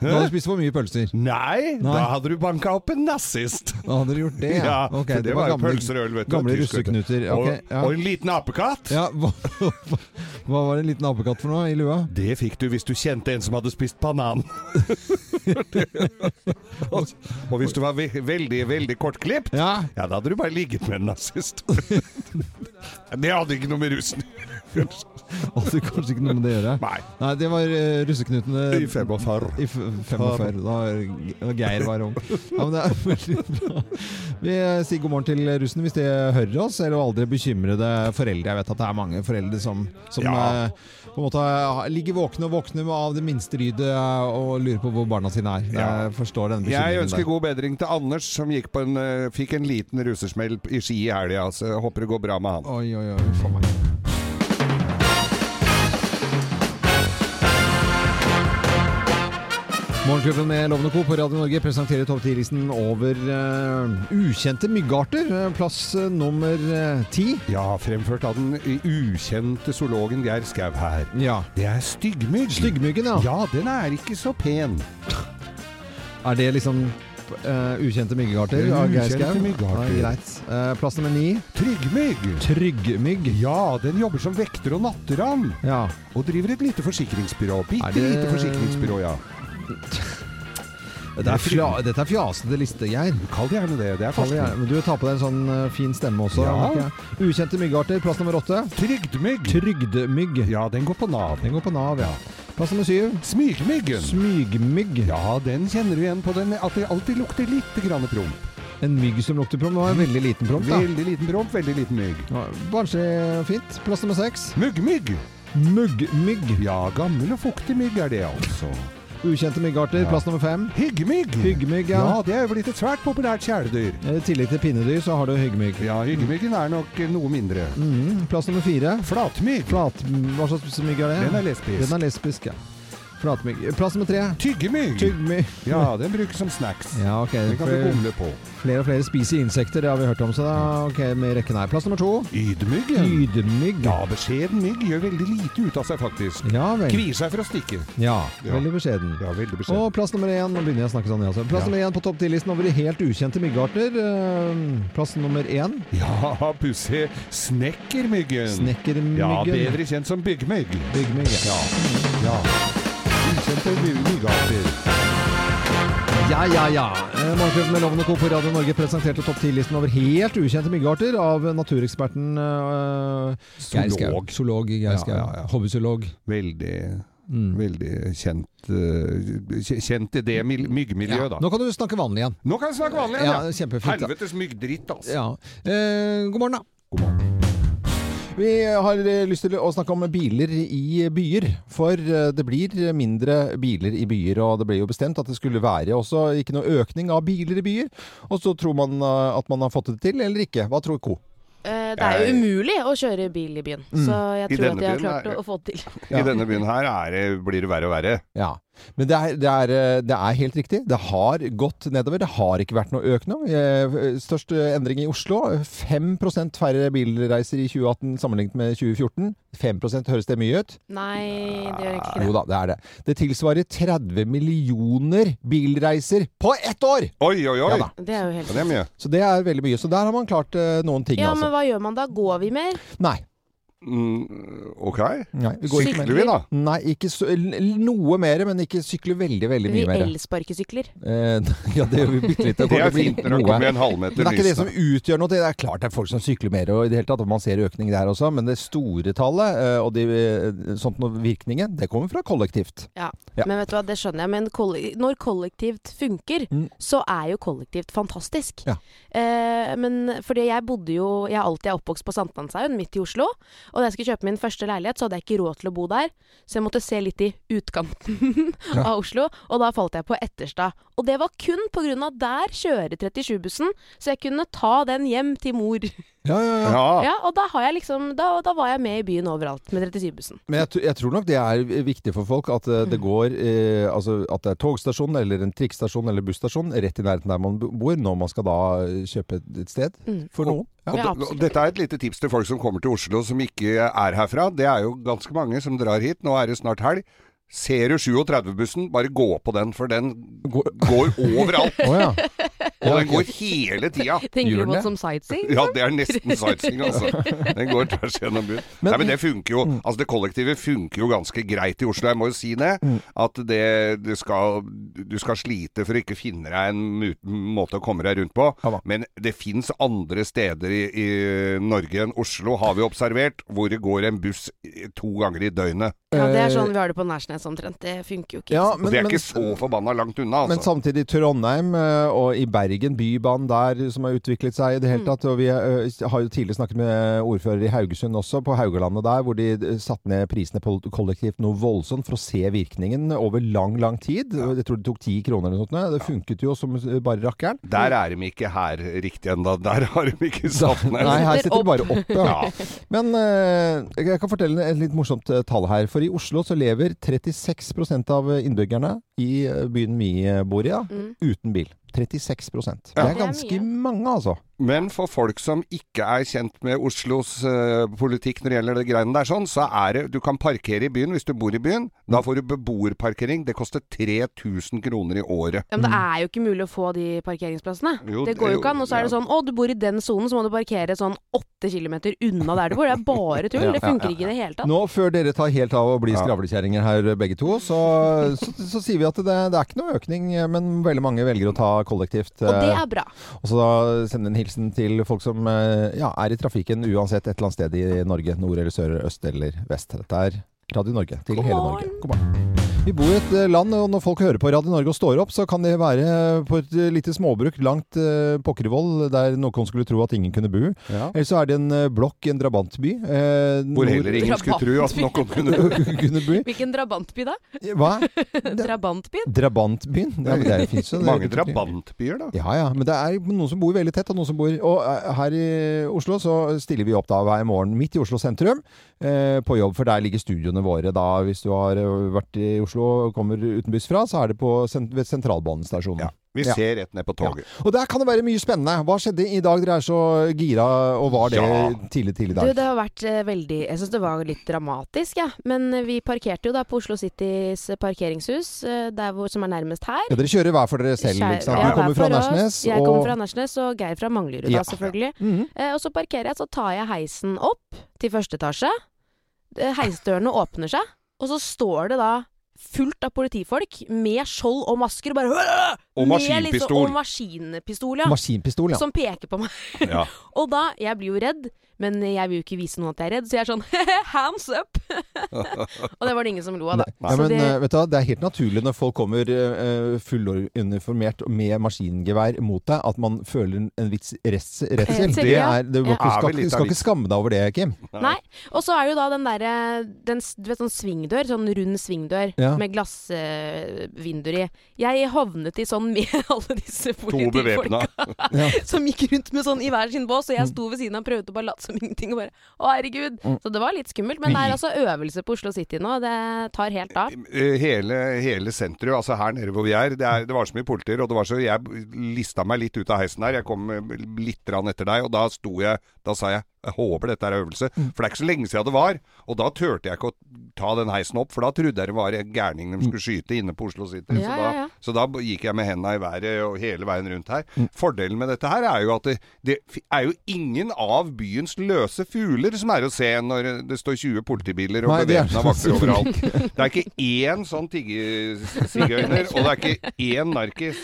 Da hadde du spist for mye pølser. Nei, Nei. da hadde du banka opp en nazist. Da hadde du gjort det, ja. <laughs> Ja, okay, det, det, var jo pølser og øl, vet du. Gamle russeknuter. Og, ja. og en liten apekatt. Ja, <laughs> hva, hva var en liten apekatt for noe i lua? Det fikk du hvis du kjente en som hadde spist banan. <laughs> og, og hvis du var ve veldig, veldig kortklipt, Ja. ja, da hadde du bare ligget med en nazist. det hadde ikke noe med russen Hadde <laughs> kanskje ikke noe med det å gjøre. Nei. Nei, det var uh, russeknutene I 45. I f- 45, da, da Geir var ung. Ja, men det er <laughs> veldig bra. Vi eh, sier god morgen til russen hvis de hører oss, eller aldri bekymrede foreldre. Jeg vet at det er mange foreldre som, som Ja. uh, på en måte uh, ligger våkne og våkner av det minste lydet og lurer på hvor barna sine er. Ja. Jeg forstår den Jeg ønsker der. god bedring til Anders, som gikk på en, fikk en liten russersmell i ski i helga. Så håper det går bra med han. Oi, oi, oi, for meg. Morgenklubben med Lovende Co. på Radio Norge presenterer topp 10-listen over uh, ukjente myggarter. Eh, Plass uh, nummer ti. Ja, fremført av den ukjente zoologen Geir Skau her. Ja. Det er styggmygg. Styggmyggen, ja. Ja, den er ikke så pen. Er det liksom ukjente myggarter? Er av Geir Skau? greit. Plass nummer ni. Tryggmygg. Tryggmygg. Ja, den jobber som vekter og natteravn. Ja. Og driver et lite forsikringsbyrå. Bitte det- lite forsikringsbyrå, ja. Dette er, fja, dette er fjasete liste, Geir. Kall det gjerne det. Det er gjerne. forskning. Men du tar på deg en sånn eh, fin stemme også. Ja. Ukjente myggarter. Plass nummer åtte. Trygdmygg. Trygdemygg. Ja, den går på Nav. Den går på Nav, ja. Plass nummer syv. Smygmyggen. Smygmygg. Ja, den kjenner du igjen på den at det alltid lukter litt grann promp. En mygg som lukter promp. Det var en veldig liten promp, da. Veldig liten promp, veldig liten mygg. Ja, Barnslig fint. Plass nummer seks. Muggmygg. Muggmygg. Ja, gammel og fuktig mygg er det altså. Ukjente myggarter. Plass nummer fem. Hyggmygg. Hyggmygg, ja. Ja, det er jo blitt et svært populært kjæledyr. I tillegg til pinnedyr så har du hyggmygg. Ja, hyggmyggen er nok eh, noe mindre. Mhm. Plass nummer fire. Flatmygg. Flat... Hva slags mygg er det? Den er lesbisk. Den er lesbisk, ja. Flatmygg. Plass nummer tre. Tyggemygg. Tyggmygg. Ja, den brukes som snacks. Ja, ok. Den kan du gomle på. Flere og flere spiser insekter, det har vi hørt om. Så da, ok, med rekken her. Plass nummer to. Ydmyggen. Ydmygg. Ja, beskjeden mygg gjør veldig lite ut av seg, faktisk. Ja vel. Kvier seg for å stikke. Ja, Ja. veldig beskjeden. Ja, veldig beskjeden. Og plass nummer én, nå begynner jeg å snakke sånn, jeg altså. Plass Ja. nummer én på topp ti-listen over de helt ukjente myggarter. Eh, Plass nummer én. Ja, pussig. Snekkermyggen. Snekkermyggen. Ja, bedre kjent som byggmygg. Byggmygg. Ja. ja. Ukjente my- myggarter. Ja, ja, ja. Eh, Morgenklubben med Loven og Co. på Radio Norge presenterte topp 10-listen over helt ukjente myggarter av natureksperten uh, Skau. Zoolog. Zoolog Geir Ja, Skau. ja, ja. Hobbyzoolog. Veldig, Mm. veldig kjent, eh, kjent i det myggmiljøet, myggmiljøet, da. Nå kan du snakke vanlig igjen. Nå kan jeg snakke vanlig igjen, Ja, ja. Helvetes myggdritt, altså. Ja. Eh, god morgen, da. God morgen. Vi har eh, lyst til å snakke om biler i byer. For eh, det blir mindre biler i byer, og det ble jo bestemt at det skulle være også ikke noe økning av biler i byer. Og så tror man eh, at man har fått det til, eller ikke. Hva tror Co? Eh, Det er jo umulig å kjøre bil i byen, Mm. så jeg tror at de har klart er- å, få det til. Ja. I denne byen her er det, blir det verre og verre. Ja. Men det er, det, er, eh, det er helt riktig. Det har gått nedover. Det har ikke vært noe økning. Eh, Størst endring i Oslo. 5% færre bilreiser i 2018 sammenlignet med 2014. 5% høres det mye ut? Nei, det gjør ikke Jo da, det er det. Det tilsvarer 30 millioner bilreiser på ett år! Oi, oi, oi! Ja. Det er jo helt Ja, det er mye. Så det er veldig mye. Så der har man klart eh, noen ting, Ja, altså. men hva gjør man da? Går vi mer? Nei. Mm, ok. Nei, vi Sykler vi, da? Nei, ikke så, noe mer, men ikke sykle veldig, veldig Vi mye mer. elsparkesykler. Eh, <laughs> ja, det gjør vi bitte litt. <laughs> Det er å bli fint når det kommer en halvmeter Men det er ikke det som utgjør noe. Det er klart det er folk som sykler mer, og i det hele tatt man ser økning der også, men det store tallet eh, og de, eh, sånt noe virkningen, det kommer fra kollektivt. Ja. Ja. Men vet du hva, det skjønner jeg. Men når kollektivt funker, så er jo kollektivt fantastisk. Ja. Eh, men fordi jeg bodde jo Jeg er alltid oppvokst på Sankthanshaugen, midt i Oslo. Og da jeg skulle kjøpe min første leilighet, så hadde jeg ikke råd til å bo der. Så jeg måtte se litt i utkanten <laughs> Ja. av Oslo. Og da falt jeg på Etterstad. Og det var kun av der kjører 37-bussen, så jeg kunne ta den hjem til mor. Ja, ja, ja. Ja, og da har jeg liksom Da, da var jeg med i byen overalt med 37-bussen. Men jeg, jeg tror nok det er viktig for folk at eh, det går eh, Altså at det er togstasjon eller en trikkstasjon eller busstasjon rett i nærheten der man bor, når man skal da eh, kjøpe et, sted. Mm. For noen. Og, d- og dette er et lite tips til folk som kommer til Oslo som ikke er herfra. Det er jo ganske mange som drar hit. Nå er det snart helg. Ser du 37-bussen, bare gå på den, for den går, overalt. <laughs> oh, ja. Og den går hele tida. <laughs> Tenker du på det som sightseeing? Ja, det er nesten <laughs> sightseeing, altså. Den går tvers gjennom byen. Men- Nei, men det funker jo. Altså, det kollektive funker jo ganske greit i Oslo. Jeg må jo si det. At det, du, skal, du skal slite for å ikke finne deg en måte å komme deg rundt på. Men det fins andre steder i, i Norge enn Oslo, har vi observert, hvor det går en buss to ganger i døgnet. Ja, det er sånn vi har det på Nærsnes omtrent. Det funker jo ikke. Ja, og det er ikke så forbanna langt unna, Men samtidig samtidig Trondheim eh, og i Bergen, bybanen der som har utviklet seg i det Mm. hele tatt. Og vi eh, har jo tidligere snakket med ordfører i Haugesund også, på Haugalandet der, hvor de eh, satte ned prisene på kollektivt noe voldsomt for å se virkningen over lang, lang tid. Jeg tror det tok ti kroner eller noe sånt. Det funket jo som bare rakkeren. Der er de ikke her riktig ennå. Der har de ikke satt ned. Nei, her sitter de bare oppe. Ja. Men jeg kan fortelle et litt morsomt tall her. For i Oslo så lever 36% av innbyggerne i byen vi bor i, ja, Mm. uten bil. 36 Det Ja. er ganske mange, altså. Men for folk som ikke er kjent med Oslos uh, politikk når det gjelder det greiene der, sånn, så er det Du kan parkere i byen hvis du bor i byen. Da får du beboerparkering. Det koster 3000 kroner i året. Ja, men det er jo ikke mulig å få de parkeringsplassene. Jo, det går jo ikke an. Og så er det sånn å, du bor i den sonen, så må du parkere sånn åtte kilometer unna der du bor. Det er bare tull. <laughs> Det funker ikke i det hele tatt. Nå, før dere tar helt av og blir skravlekjerringer her begge to, så, så, så sier vi at det, det er ikke noe økning, men veldig mange velger å ta kollektivt. Og det eh, er bra. Og så da sende en hilsen til folk som eh, ja, er i trafikken uansett et eller annet sted i Norge. Nord eller sør, øst eller vest. Dette er Radio Norge til hele Norge. God morgen. Vi bor i et eh, land, og når folk hører på Radio Norge og står opp, så kan det være på et eh, lite småbruk langt uh, Pokkervoll, der noen skulle tro at ingen kunne bo. Ja. Eller så er det en eh, blokk i en drabantby. eh, Hvor heller ingen skulle tro at noen kunne <laughs> kunne bo. Hvilken drabantby da? Hva? <laughs> Drabantbyen? Drabantbyen? Ja, men det er- finnes <laughs> jo det. Mange drabantbyer, da. Ja, ja. Men det er noen som bor veldig tett, og noen som bor Og eh, her i Oslo så stiller vi opp da hver morgen midt i Oslo sentrum eh, på jobb, for der ligger studioene våre. Da hvis du har eh, vært i Oslo og kommer uten buss fra, så er det på sent ved sentralbanestasjonen. Vi ser rett ned på toget. Og der kan det være mye spennende. Hva skjedde i dag? Dere er så gira, og var det Ja. tidlig, tidlig i dag? Du, det har vært eh, veldig Jeg syns det var litt dramatisk, jeg. Ja. Men eh, vi parkerte jo da på Oslo Citys parkeringshus, der hvor, som er nærmest her. Ja, dere kjører hver for dere selv, ikke sant? ja, du kommer fra for oss. Jeg og- kommer fra Nærsnes, og Geir fra Manglerud, Ja. da, selvfølgelig. Mhm. eh, og så parkerer jeg, så tar jeg heisen opp til første etasje. Eh, Heisdørene åpner seg, og så står det da fullt av politifolk med skjold og masker og bare Og maskinpistol. Liksom, og maskinpistol, ja. Maskinpistol, ja. Som peker på meg. Ja. <laughs> og da Jeg blir jo redd, men jeg vil jo ikke vise noen at jeg er redd, så jeg er sånn <laughs> hands up! <laughs> og det var det ingen som lo av, da. Så men det, eh, vet du Det er helt naturlig når folk kommer uh, fulluniformert med maskingevær mot deg, at man føler en, viss redsel. Det ja. er, det, Ja. skal, skal, skal ikke skamme deg over det, Kim. Nei. Og så er jo da den derre den, Du vet sånn svingdør, sånn rund svingdør Ja. med glassvinduer i. Jeg havnet i sånn med <laughs> alle disse politifolka som gikk rundt med sånn i hver sin bås, og jeg sto ved siden av og prøvde å bare late som <laughs> ingenting og bare Å, herregud. Mm. Så det var litt skummelt. Men det er altså øvelse på Oslo City nå. Det tar helt av. Eh, Hele, hele sentrum, altså her nede hvor vi er, det, er, det var så mye politier, og det var så Jeg lista meg litt ut av heisen her. Jeg kom eh, litt etter deg, og da sto jeg Da sa jeg jeg håper dette er øvelse. For det er ikke så lenge siden det var. Og da turte jeg ikke å ta den heisen opp, for da trodde jeg det var en gærning de skulle skyte inne på Oslo City. Ja, så, da, ja. så da gikk jeg med henda i været og hele veien rundt her. Fordelen med dette her er jo at det, det er jo ingen av byens løse fugler som er å se når det står 20 politibiler og bevæpna vakter overalt. Det er ikke én sånn tiggesigøyner, og det er ikke én narkis.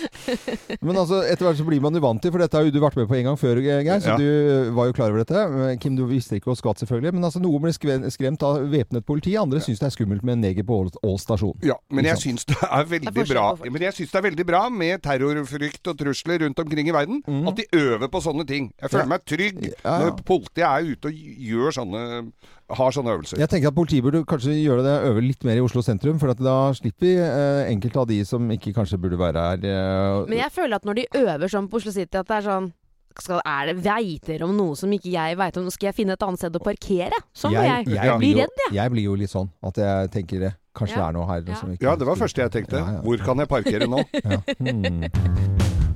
Men altså, etter hvert så blir man jo vant til, for dette har jo du vært med på en gang før, Geir, så Ja. du var jo klar over dette. Kim, du visste ikke og skvatt selvfølgelig, men altså, noen blir skremt av væpnet politi, andre syns det er skummelt med en neger på Ål, stasjon. Ja, men jeg syns det er veldig bra. Men jeg synes det er veldig bra med terrorfrykt og trusler rundt omkring i verden. At de øver på sånne ting. Jeg føler Ja. meg trygg Ja, ja. når politiet er ute og gjør sånne har sånne øvelser. Jeg tenker at politiet burde kanskje gjøre det, øve litt mer i Oslo sentrum, for at da slipper vi eh, enkelte av de som ikke kanskje burde være her. Eh, Men jeg føler at når de øver sånn på Oslo City, at det er sånn skal, er det veiter dere om noe som ikke jeg veit om? Nå skal jeg finne et annet sted å parkere? Sånn må jeg. jeg, jeg blir redd, jeg. jeg blir jo litt sånn at jeg tenker det. Kanskje Ja. det er noe her Ja. som ikke Ja, det var det første jeg tenkte. Hvor kan jeg parkere nå? <laughs> Ja. Hmm.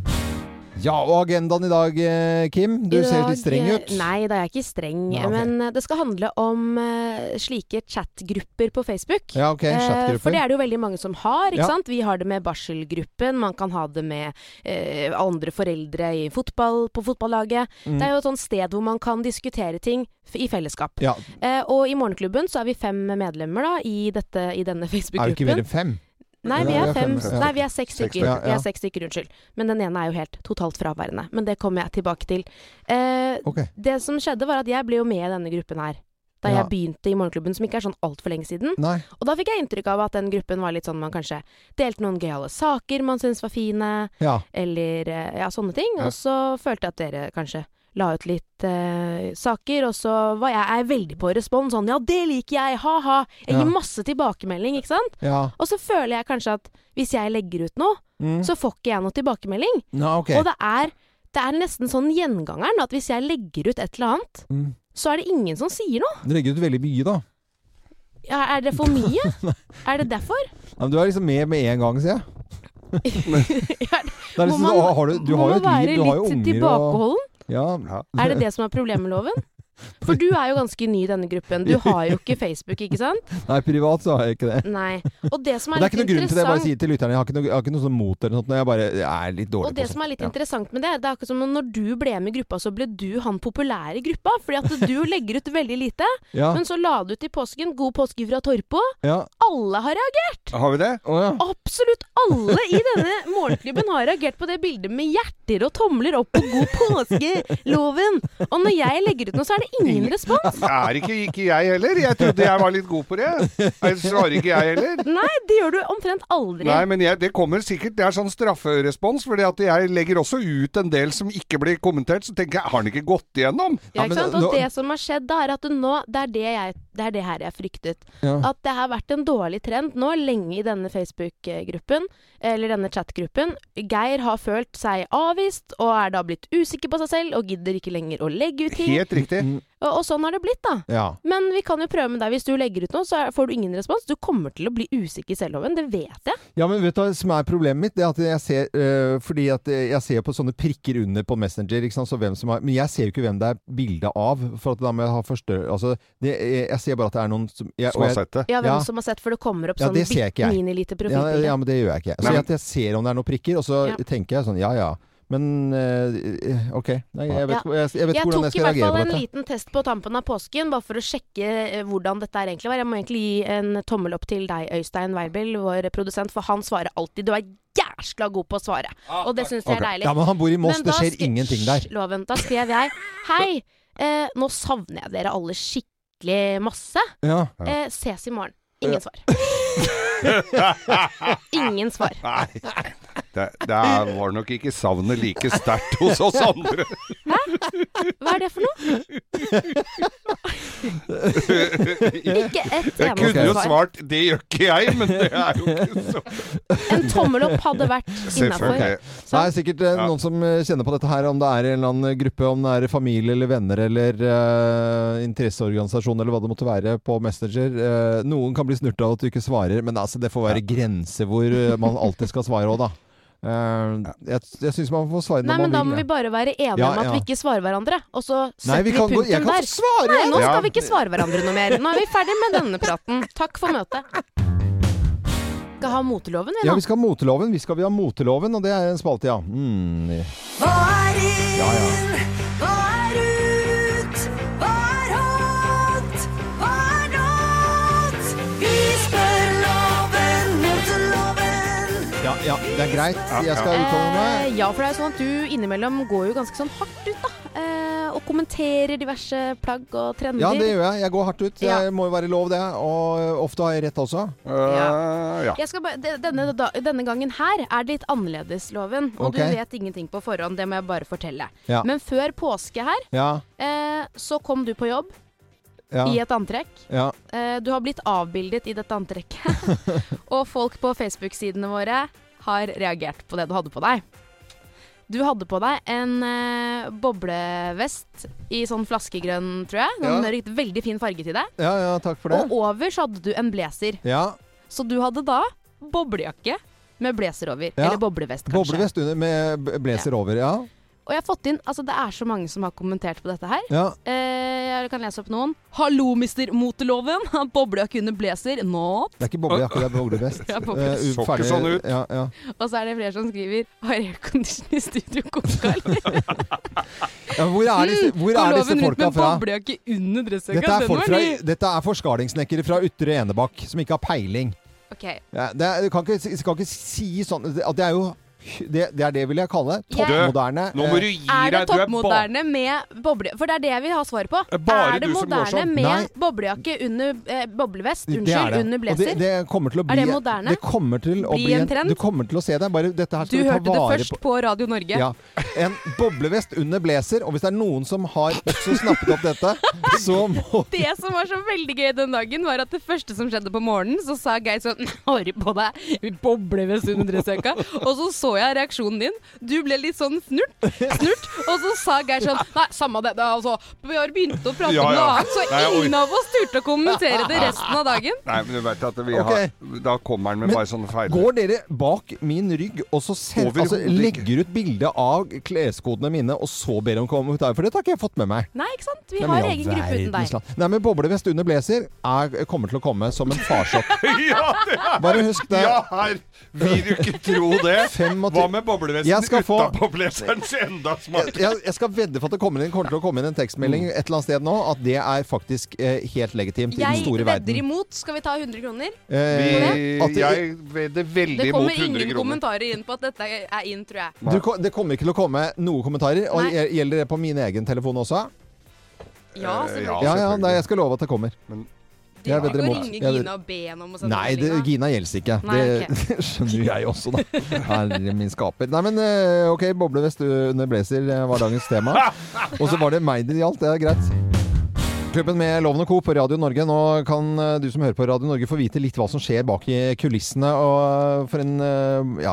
Ja, og agendaen i dag, eh, Kim? Du dag, ser litt streng ut. Nei, da er jeg ikke streng. Ja, okay. Men eh, det skal handle om eh, slike chatgrupper på Facebook. Ja, ok, Eh, chatgrupper. for det er det jo veldig mange som har. ikke Ja. sant? Vi har det med barselgruppen, man kan ha det med eh, andre foreldre i fotball, på fotballaget. Mm. Det er jo et sånt sted hvor man kan diskutere ting i fellesskap. Ja. Eh, og i Morgenklubben så er vi fem medlemmer da, i, dette, i denne Er det ikke mer enn fem? Nei, vi er fem, nei, vi er seks stykker. Vi er seks stykker, unnskyld. Men den ene er jo helt totalt fraværende. Men det kommer jeg tilbake til. Eh, okay. Det som skjedde, var at jeg ble jo med i denne gruppen her. Da jeg begynte i Morgenklubben, som ikke er sånn altfor lenge siden. Nei. Og da fikk jeg inntrykk av at den gruppen var litt sånn man kanskje delte noen gøyale saker man syntes var fine, eller eh, ja, sånne ting. Og så følte jeg at dere kanskje la ut litt eh, saker, og så var jeg jeg veldig på respons. Sånn ja, det liker jeg, ha-ha. Jeg gir Ja. masse tilbakemelding, ikke sant? Ja. Og så føler jeg kanskje at hvis jeg legger ut noe, Mm. så får ikke jeg noe tilbakemelding. Nå, okay. Og det er, det er nesten sånn gjengangeren at hvis jeg legger ut et eller annet, Mm. så er det ingen som sier noe. Du legger ut veldig mye, da. Ja, er det for mye? <laughs> er det derfor? Ja, men du er liksom med med en gang, sier jeg. <laughs> Det er liksom, man- så- har du, du har jo et liv, du har jo unger og ja. Er det det som er problemet med loven? For du er jo ganske ny i denne gruppen. Du har jo ikke Facebook, ikke sant? <laughs> Nei, privat så har jeg ikke det. Nei. Og det som er det er ikke noen grunn til det. Jeg bare sier til lytterne, jeg har ikke noe, jeg har ikke noe sånn mot eller noe sånt. Jeg bare jeg er litt dårlig Og det på som er litt Ja. interessant med det, det er akkurat som når du ble med i gruppa, så ble du han populære i gruppa. Fordi at du <laughs> legger ut veldig lite. Ja. Men så la du ut i påsken 'God påske fra Torpo'. Ja. Alle har reagert! Har vi det? Absolutt alle i denne morgenklubben har reagert på det bildet med hjerter og tomler opp på 'God påske'-loven. Og når jeg legger ut noe, så er det ingen respons. Er ikke, ikke jeg heller? Jeg trodde jeg var litt god på det. Jeg svarer ikke jeg heller. Nei, det gjør du omtrent aldri. Nei, men jeg, det kommer sikkert Det er sånn strafferespons, fordi at jeg legger også ut en del som ikke blir kommentert. Så tenker jeg, har den ikke gått igjennom? Ja, ikke sant? Og det som har skjedd da, er at nå Det er det, jeg, det er det her jeg fryktet. Ja. At det har vært en dårlig trend nå lenge i denne Facebook-gruppen, eller denne chat-gruppen. Geir har følt seg avvist, og er da blitt usikker på seg selv, og gidder ikke lenger å legge ut ting. Helt riktig. Og, og sånn har det blitt, da. Ja. Men vi kan jo prøve med deg. Hvis du legger ut noe, så får du ingen respons. Du kommer til å bli usikker i selvloven, det vet jeg. Ja, men vet du hva som er problemet mitt? Det er at jeg ser, øh, fordi at øh, jeg ser på sånne prikker under på Messenger, ikke sant? Så hvem som har, men jeg ser jo ikke hvem det er bilde av, for at da må jeg ha første Altså, det, jeg, jeg ser bare at det er noen som jeg, Som har jeg- sett det. Ja, hvem som har sett, for det kommer opp Ja, sånn minilite Ja, profilbilde. ja, men det gjør jeg ikke. Så jeg, at jeg ser om det er noen prikker, og så Ja. tenker jeg sånn ja ja. Men øh, OK. Nei, jeg vet, jeg, jeg vet hvordan jeg tok i hvert fall en liten test på tampen av påsken, bare for å sjekke eh, hvordan dette egentlig var. Jeg må egentlig gi en tommel opp til deg, Øystein Weibel, vår produsent, for han svarer alltid. Du er jæskla god på å svare, og det syns jeg er deilig. Ja, men han bor i Moss, det skjer ingenting der. Loven. Da skrev jeg Hei, eh, nå savner jeg dere alle skikkelig masse. Ja. Eh, ses i morgen. Ingen svar. <laughs> Ingen svar. Nei. Det, det er- var nok ikke savnet like sterkt hos oss andre. Hæ? Hva er det for noe? Ikke ett Jeg kunne jo svart 'det gjør ikke jeg', men det er jo ikke så En tommel opp hadde vært innafor. Det er sikkert eh, noen som eh, kjenner på dette her, om det er en eller annen gruppe, om det er familie eller venner eller eh, interesseorganisasjon eller hva det måtte være på Messenger. Eh, noen kan bli snurta av at du ikke svarer, men altså, det får være grenser hvor eh, man alltid skal svare òg, da. Eh, jeg jeg syns man får svare Nei, når men da må vi bare være enige Ja, om at ja. vi ikke svarer hverandre. Og så setter vi vi, kan gå- punktum jeg der. Nei, nå ja. skal vi ikke svare hverandre noe mer. Nå er vi ferdig med denne praten. Takk for møtet. Skal ha moteloven, vi Ja, vi skal ha moteloven. Vi skal vi ha moteloven, og det er en spalte, ja. Mm. Hva er inn? Ja, ja. Hva er Ja, det er greit. Jeg skal uttale meg. Eh, ja, for det er jo sånn at du innimellom går jo ganske sånn hardt ut, da. Eh, og kommenterer diverse plagg og trender. Ja, det gjør jeg. Jeg går hardt ut. Ja. Må jo være lov, det. Og ofte har jeg rett også. ja. Jeg skal bare, de- denne, da, denne gangen her er det litt annerledes, Loven. Og Ok. du vet ingenting på forhånd, det må jeg bare fortelle. Ja. Men før påske her, Ja. eh, så kom du på jobb Ja. i et antrekk. Ja. Eh, du har blitt avbildet i dette antrekket. <laughs> og folk på Facebook-sidene våre har reagert på det du hadde på deg. Du hadde på deg en eh, boblevest i sånn flaskegrønn, tror jeg. Ja. Sånn veldig fin farge til deg. ja, ja, takk for det. Og over så hadde du en blazer. Ja. Så du hadde da boblejakke med blazer over. Ja. Eller boblevest, kanskje. Boblevest under med blazer over, ja. Og jeg har fått inn Altså, det er så mange som har kommentert på dette her. Ja. Eh, jeg kan lese opp noen. Hallo, mister Moteloven. <laughs> Boblejakke under blazer. Not. Det er ikke boblejakke, det er boblevest. Ja, Så ikke sånn ut. Ja, ja. Og så er det flere som skriver Har aircondition i studio koka, eller? <laughs> ja, hvor er disse, hvor Går er disse folka fra? boblejakke under dressjakka? Dette er, folk fra, dette er forskalingssnekkere fra Ytre Enebakk som ikke har peiling. Okay. Ja, det er, du kan ikke, skal ikke si sånn at Det er jo det, det er det vil jeg kalle toppmoderne. Nå må du eh, gi Er det deg. Du er ba toppmoderne med boble... For det er det jeg vil ha svaret på. bare er det du som går moderne sånn. med Nei. boblejakke under eh, boblevest? Unnskyld, det det. under blazer? Det, det kommer til å bli, Er det moderne? Det kommer til å Bli bli en trend? Du kommer til å se det. Bare dette her du skal vi du hørte det først på. på Radio Norge. Ja. En boblevest under blazer, og hvis det er noen som har også snappet opp dette, <laughs> så må Det som var så veldig gøy den dagen, var at det første som skjedde på morgenen, så sa Geir sånn <laughs> Har du på deg boblevest under dressjakka? Og så så jeg reaksjonen din. Du ble litt sånn snurt. snurt og så sa Geir sånn Nei, samme det. det altså, vi har begynt å prate Ja, om noe ja. annet, så Nei, ingen av oss turte å kommentere det resten av dagen. Nei, men du vet at vi okay. har Da kommer han med Men bare sånne feil. Går dere bak min rygg og så ser, altså, legger ut bilde av kleskodene mine, og så ber om kommentarer? For dette har ikke jeg fått med meg. Nei, ikke sant? Vi Nei, har egen gruppe uten deg. Nei, men boblevest under blazer er, kommer til å komme som en farsokk. <laughs> ja, det Bare husk det. Ja, her vil du ikke tro det. 25 Hva med boblevesten uten få-? Så enda Jeg, smartere. jeg, jeg skal vedde for at det kommer, inn, kommer til å komme inn en tekstmelding et eller annet sted nå at det er faktisk eh, helt legitimt i den Jeg store vedder verden. imot. Skal vi ta 100 kroner? Eh, at Vi, det- jeg vedder veldig Det kommer ingen kommentarer inn på at dette er inn, tror jeg. du, det kommer ikke til å komme noen kommentarer. Og Nei. Gjelder det på min egen telefon også? Ja, Eh, selvfølgelig. Ja, ja, nei, jeg skal love at det kommer. Men- Jeg er bedre imot. ringe Gina og be henne om å sende Nei, det. Gina gjelder ikke. Nei, det, ok. det <laughs> skjønner jeg også, da. Herre min skaper. Nei, men eh, OK, boblevest under blazer eh, var dagens tema. <laughs> Og så var det meg det gjaldt. Det er greit. Klubben med Loven og Co. på Radio Norge. Nå kan eh, du som hører på Radio Norge få vite litt hva som skjer bak i kulissene. Og eh, for en eh, ja,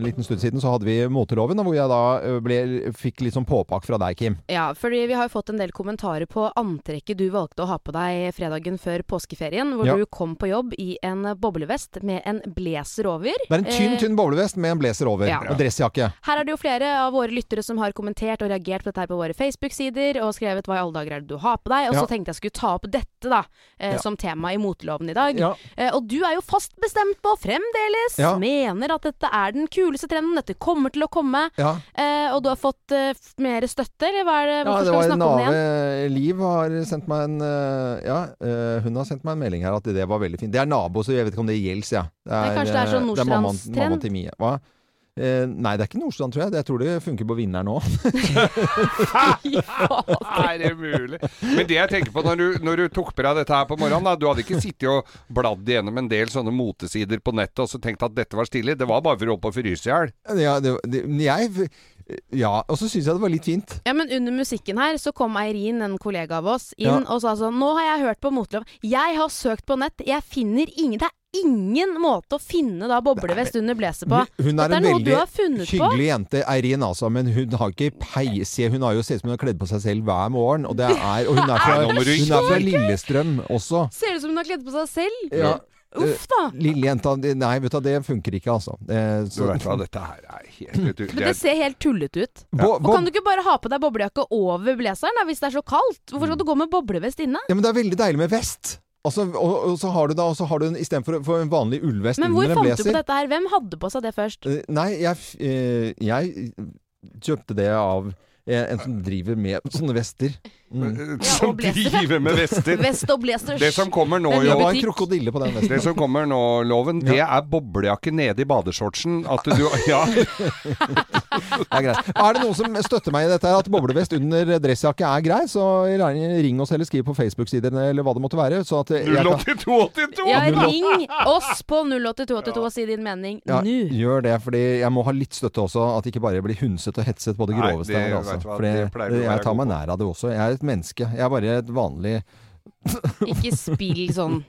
liten stund siden så hadde vi Moteloven, hvor jeg da ble, fikk litt sånn påpakk fra deg, Kim. Ja, fordi vi har fått en del kommentarer på antrekket du valgte å ha på deg fredagen før påskeferien, hvor Ja. du kom på jobb i en boblevest med en blazer over. Det er en tynn, tynn boblevest med en blazer over. Ja. Og dressjakke. Her er det jo flere av våre lyttere som har kommentert og reagert på dette her på våre Facebook-sider, og skrevet hva i alle dager er det du har på deg. Og Ja. Så tenkte jeg skulle ta opp dette da, eh, som tema i moteloven i dag. Eh, og du er jo fast bestemt på, fremdeles, mener at dette er den kuleste trenden, dette kommer til å komme. Eh, og du har fått eh, mer støtte, eller hva er det? Hvorfor skal vi snakke om det igjen? Liv har sendt meg en eh, Ja, eh, hun har sendt meg en melding her at det var veldig fint. Det er nabo, så jeg vet ikke om det gjelder, ja. Det er, kanskje det er eh, det er sånn Nordstrands mammaen trend? til Mie. Hva? Eh, nei, det er ikke Nordstrand, tror jeg. Jeg tror det funker på vinneren òg. <laughs> Er det mulig? Men det jeg tenker på når du, når du tok på deg dette her på morgenen, da, du hadde ikke sittet og bladd gjennom en del sånne motesider på nettet og så tenkt at dette var stilig. Det var bare for å holde på å fryse i hjel. ja, det, det, jeg Ja, og så syns jeg det var litt fint. Ja, men under musikken her så kom Eirin, en kollega av oss, inn Ja. og sa sånn Nå har jeg hørt på motelov. Jeg har søkt på nett. Jeg finner ingen Det er ingen måte å finne da boblevest under blazer på. Hun er Dette en er noe veldig hyggelig jente, Eirin altså, men hun har ikke peis Hun har jo sett ut som hun har kledd på seg selv hver morgen, og, det er, og hun, er fra, hun er fra Lillestrøm også. Ser ut som hun har kledd på seg selv. Ja. Uff da. Lille jenta det- Nei, vet du, det funker ikke, altså. Eh, Du vet hva, dette her er helt vet du, Men det ser helt tullete ut. Ja. Og kan du ikke bare ha på deg boblejakke over blazeren hvis det er så kaldt? Hvorfor skal du gå med boblevest inne? Ja, men det er veldig deilig med vest. Altså, og, og så har du da og så har du en istedenfor for en vanlig ullvest Men hvor fant du på dette her? Hvem hadde på seg det først? Eh, Nei, jeg, eh, jeg kjøpte det av en, en som driver med sånne vester. Mm. Som driver med vester. Vest og blazers. Det som kommer nå, Den Det var en butikk. krokodille på den vesten. Det som kommer nå, Loven, det er boblejakke nede i badeshortsen. At du <laughs> Ja. Det er greit. Er det noen som støtter meg i dette, at boblevest under dressjakke er grei, så ring oss eller skriv på Facebook-siden eller hva det måtte være. Så at jeg kan 08282! Ja, ring oss på 08282 og si din mening ja, nå. gjør det, fordi jeg må ha litt støtte også. At det ikke bare blir hundset og hetset på det Nei, groveste. det altså. du hva, Fordi det være jeg tar meg nær av det også. Jeg et menneske. Jeg er bare et vanlig <laughs> Ikke spill sånn.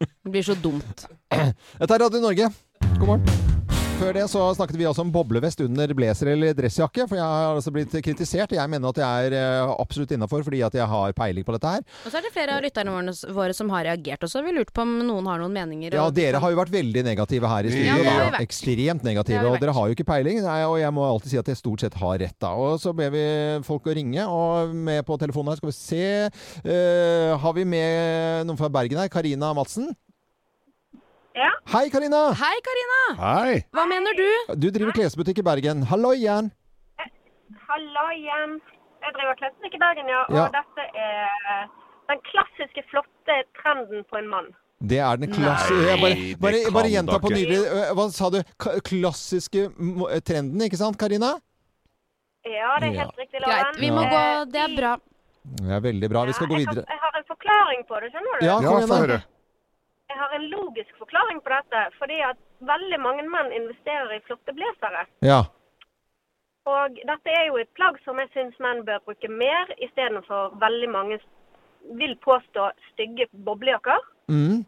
Det blir så dumt. Dette er Radio Norge. God morgen. Før det så snakket vi også om boblevest under blazer eller dressjakke. For jeg har altså blitt kritisert. Jeg mener at jeg er eh, absolutt innafor fordi at jeg har peiling på dette her. Og så er det flere av lytterne våre, som har reagert også. Vi lurte på om noen har noen meninger. Ja, dere har jo vært veldig negative her i studio. Ja, det har vi vært. Ekstremt Det negative. har vi Og dere har jo ikke peiling. Nei, og jeg må alltid si at jeg stort sett har rett, da. Og så ber vi folk å ringe. Og med på telefonen her skal vi se uh, Har vi med noen fra Bergen her? Karina Madsen? Ja. Hei, Karina! Hei, Karina! Hei! Hva mener du? Du driver klesbutikk i Bergen. Hallo igjen! Hallo igjen. Jeg driver klesbutikk i Bergen, ja. Og Ja. dette er den klassiske flotte trenden på en mann. Det er den klassiske Nei, bare, bare, bare gjenta på nylig. øh, Hva sa du? K klassiske eh, trenden, ikke sant, Karina? Ja, det er Ja. helt riktig, Loven. Greit, vi må Ja. gå Det er bra. Ja, veldig bra. Vi skal gå jeg. Har, jeg har en forklaring på det, skjønner du? Ja, kom igjen. Jeg har en logisk forklaring på dette. Fordi at veldig mange menn investerer i flotte blazere. Ja. Og dette er jo et plagg som jeg syns menn bør bruke mer, istedenfor veldig mange vil påstå stygge boblejakker. Mm.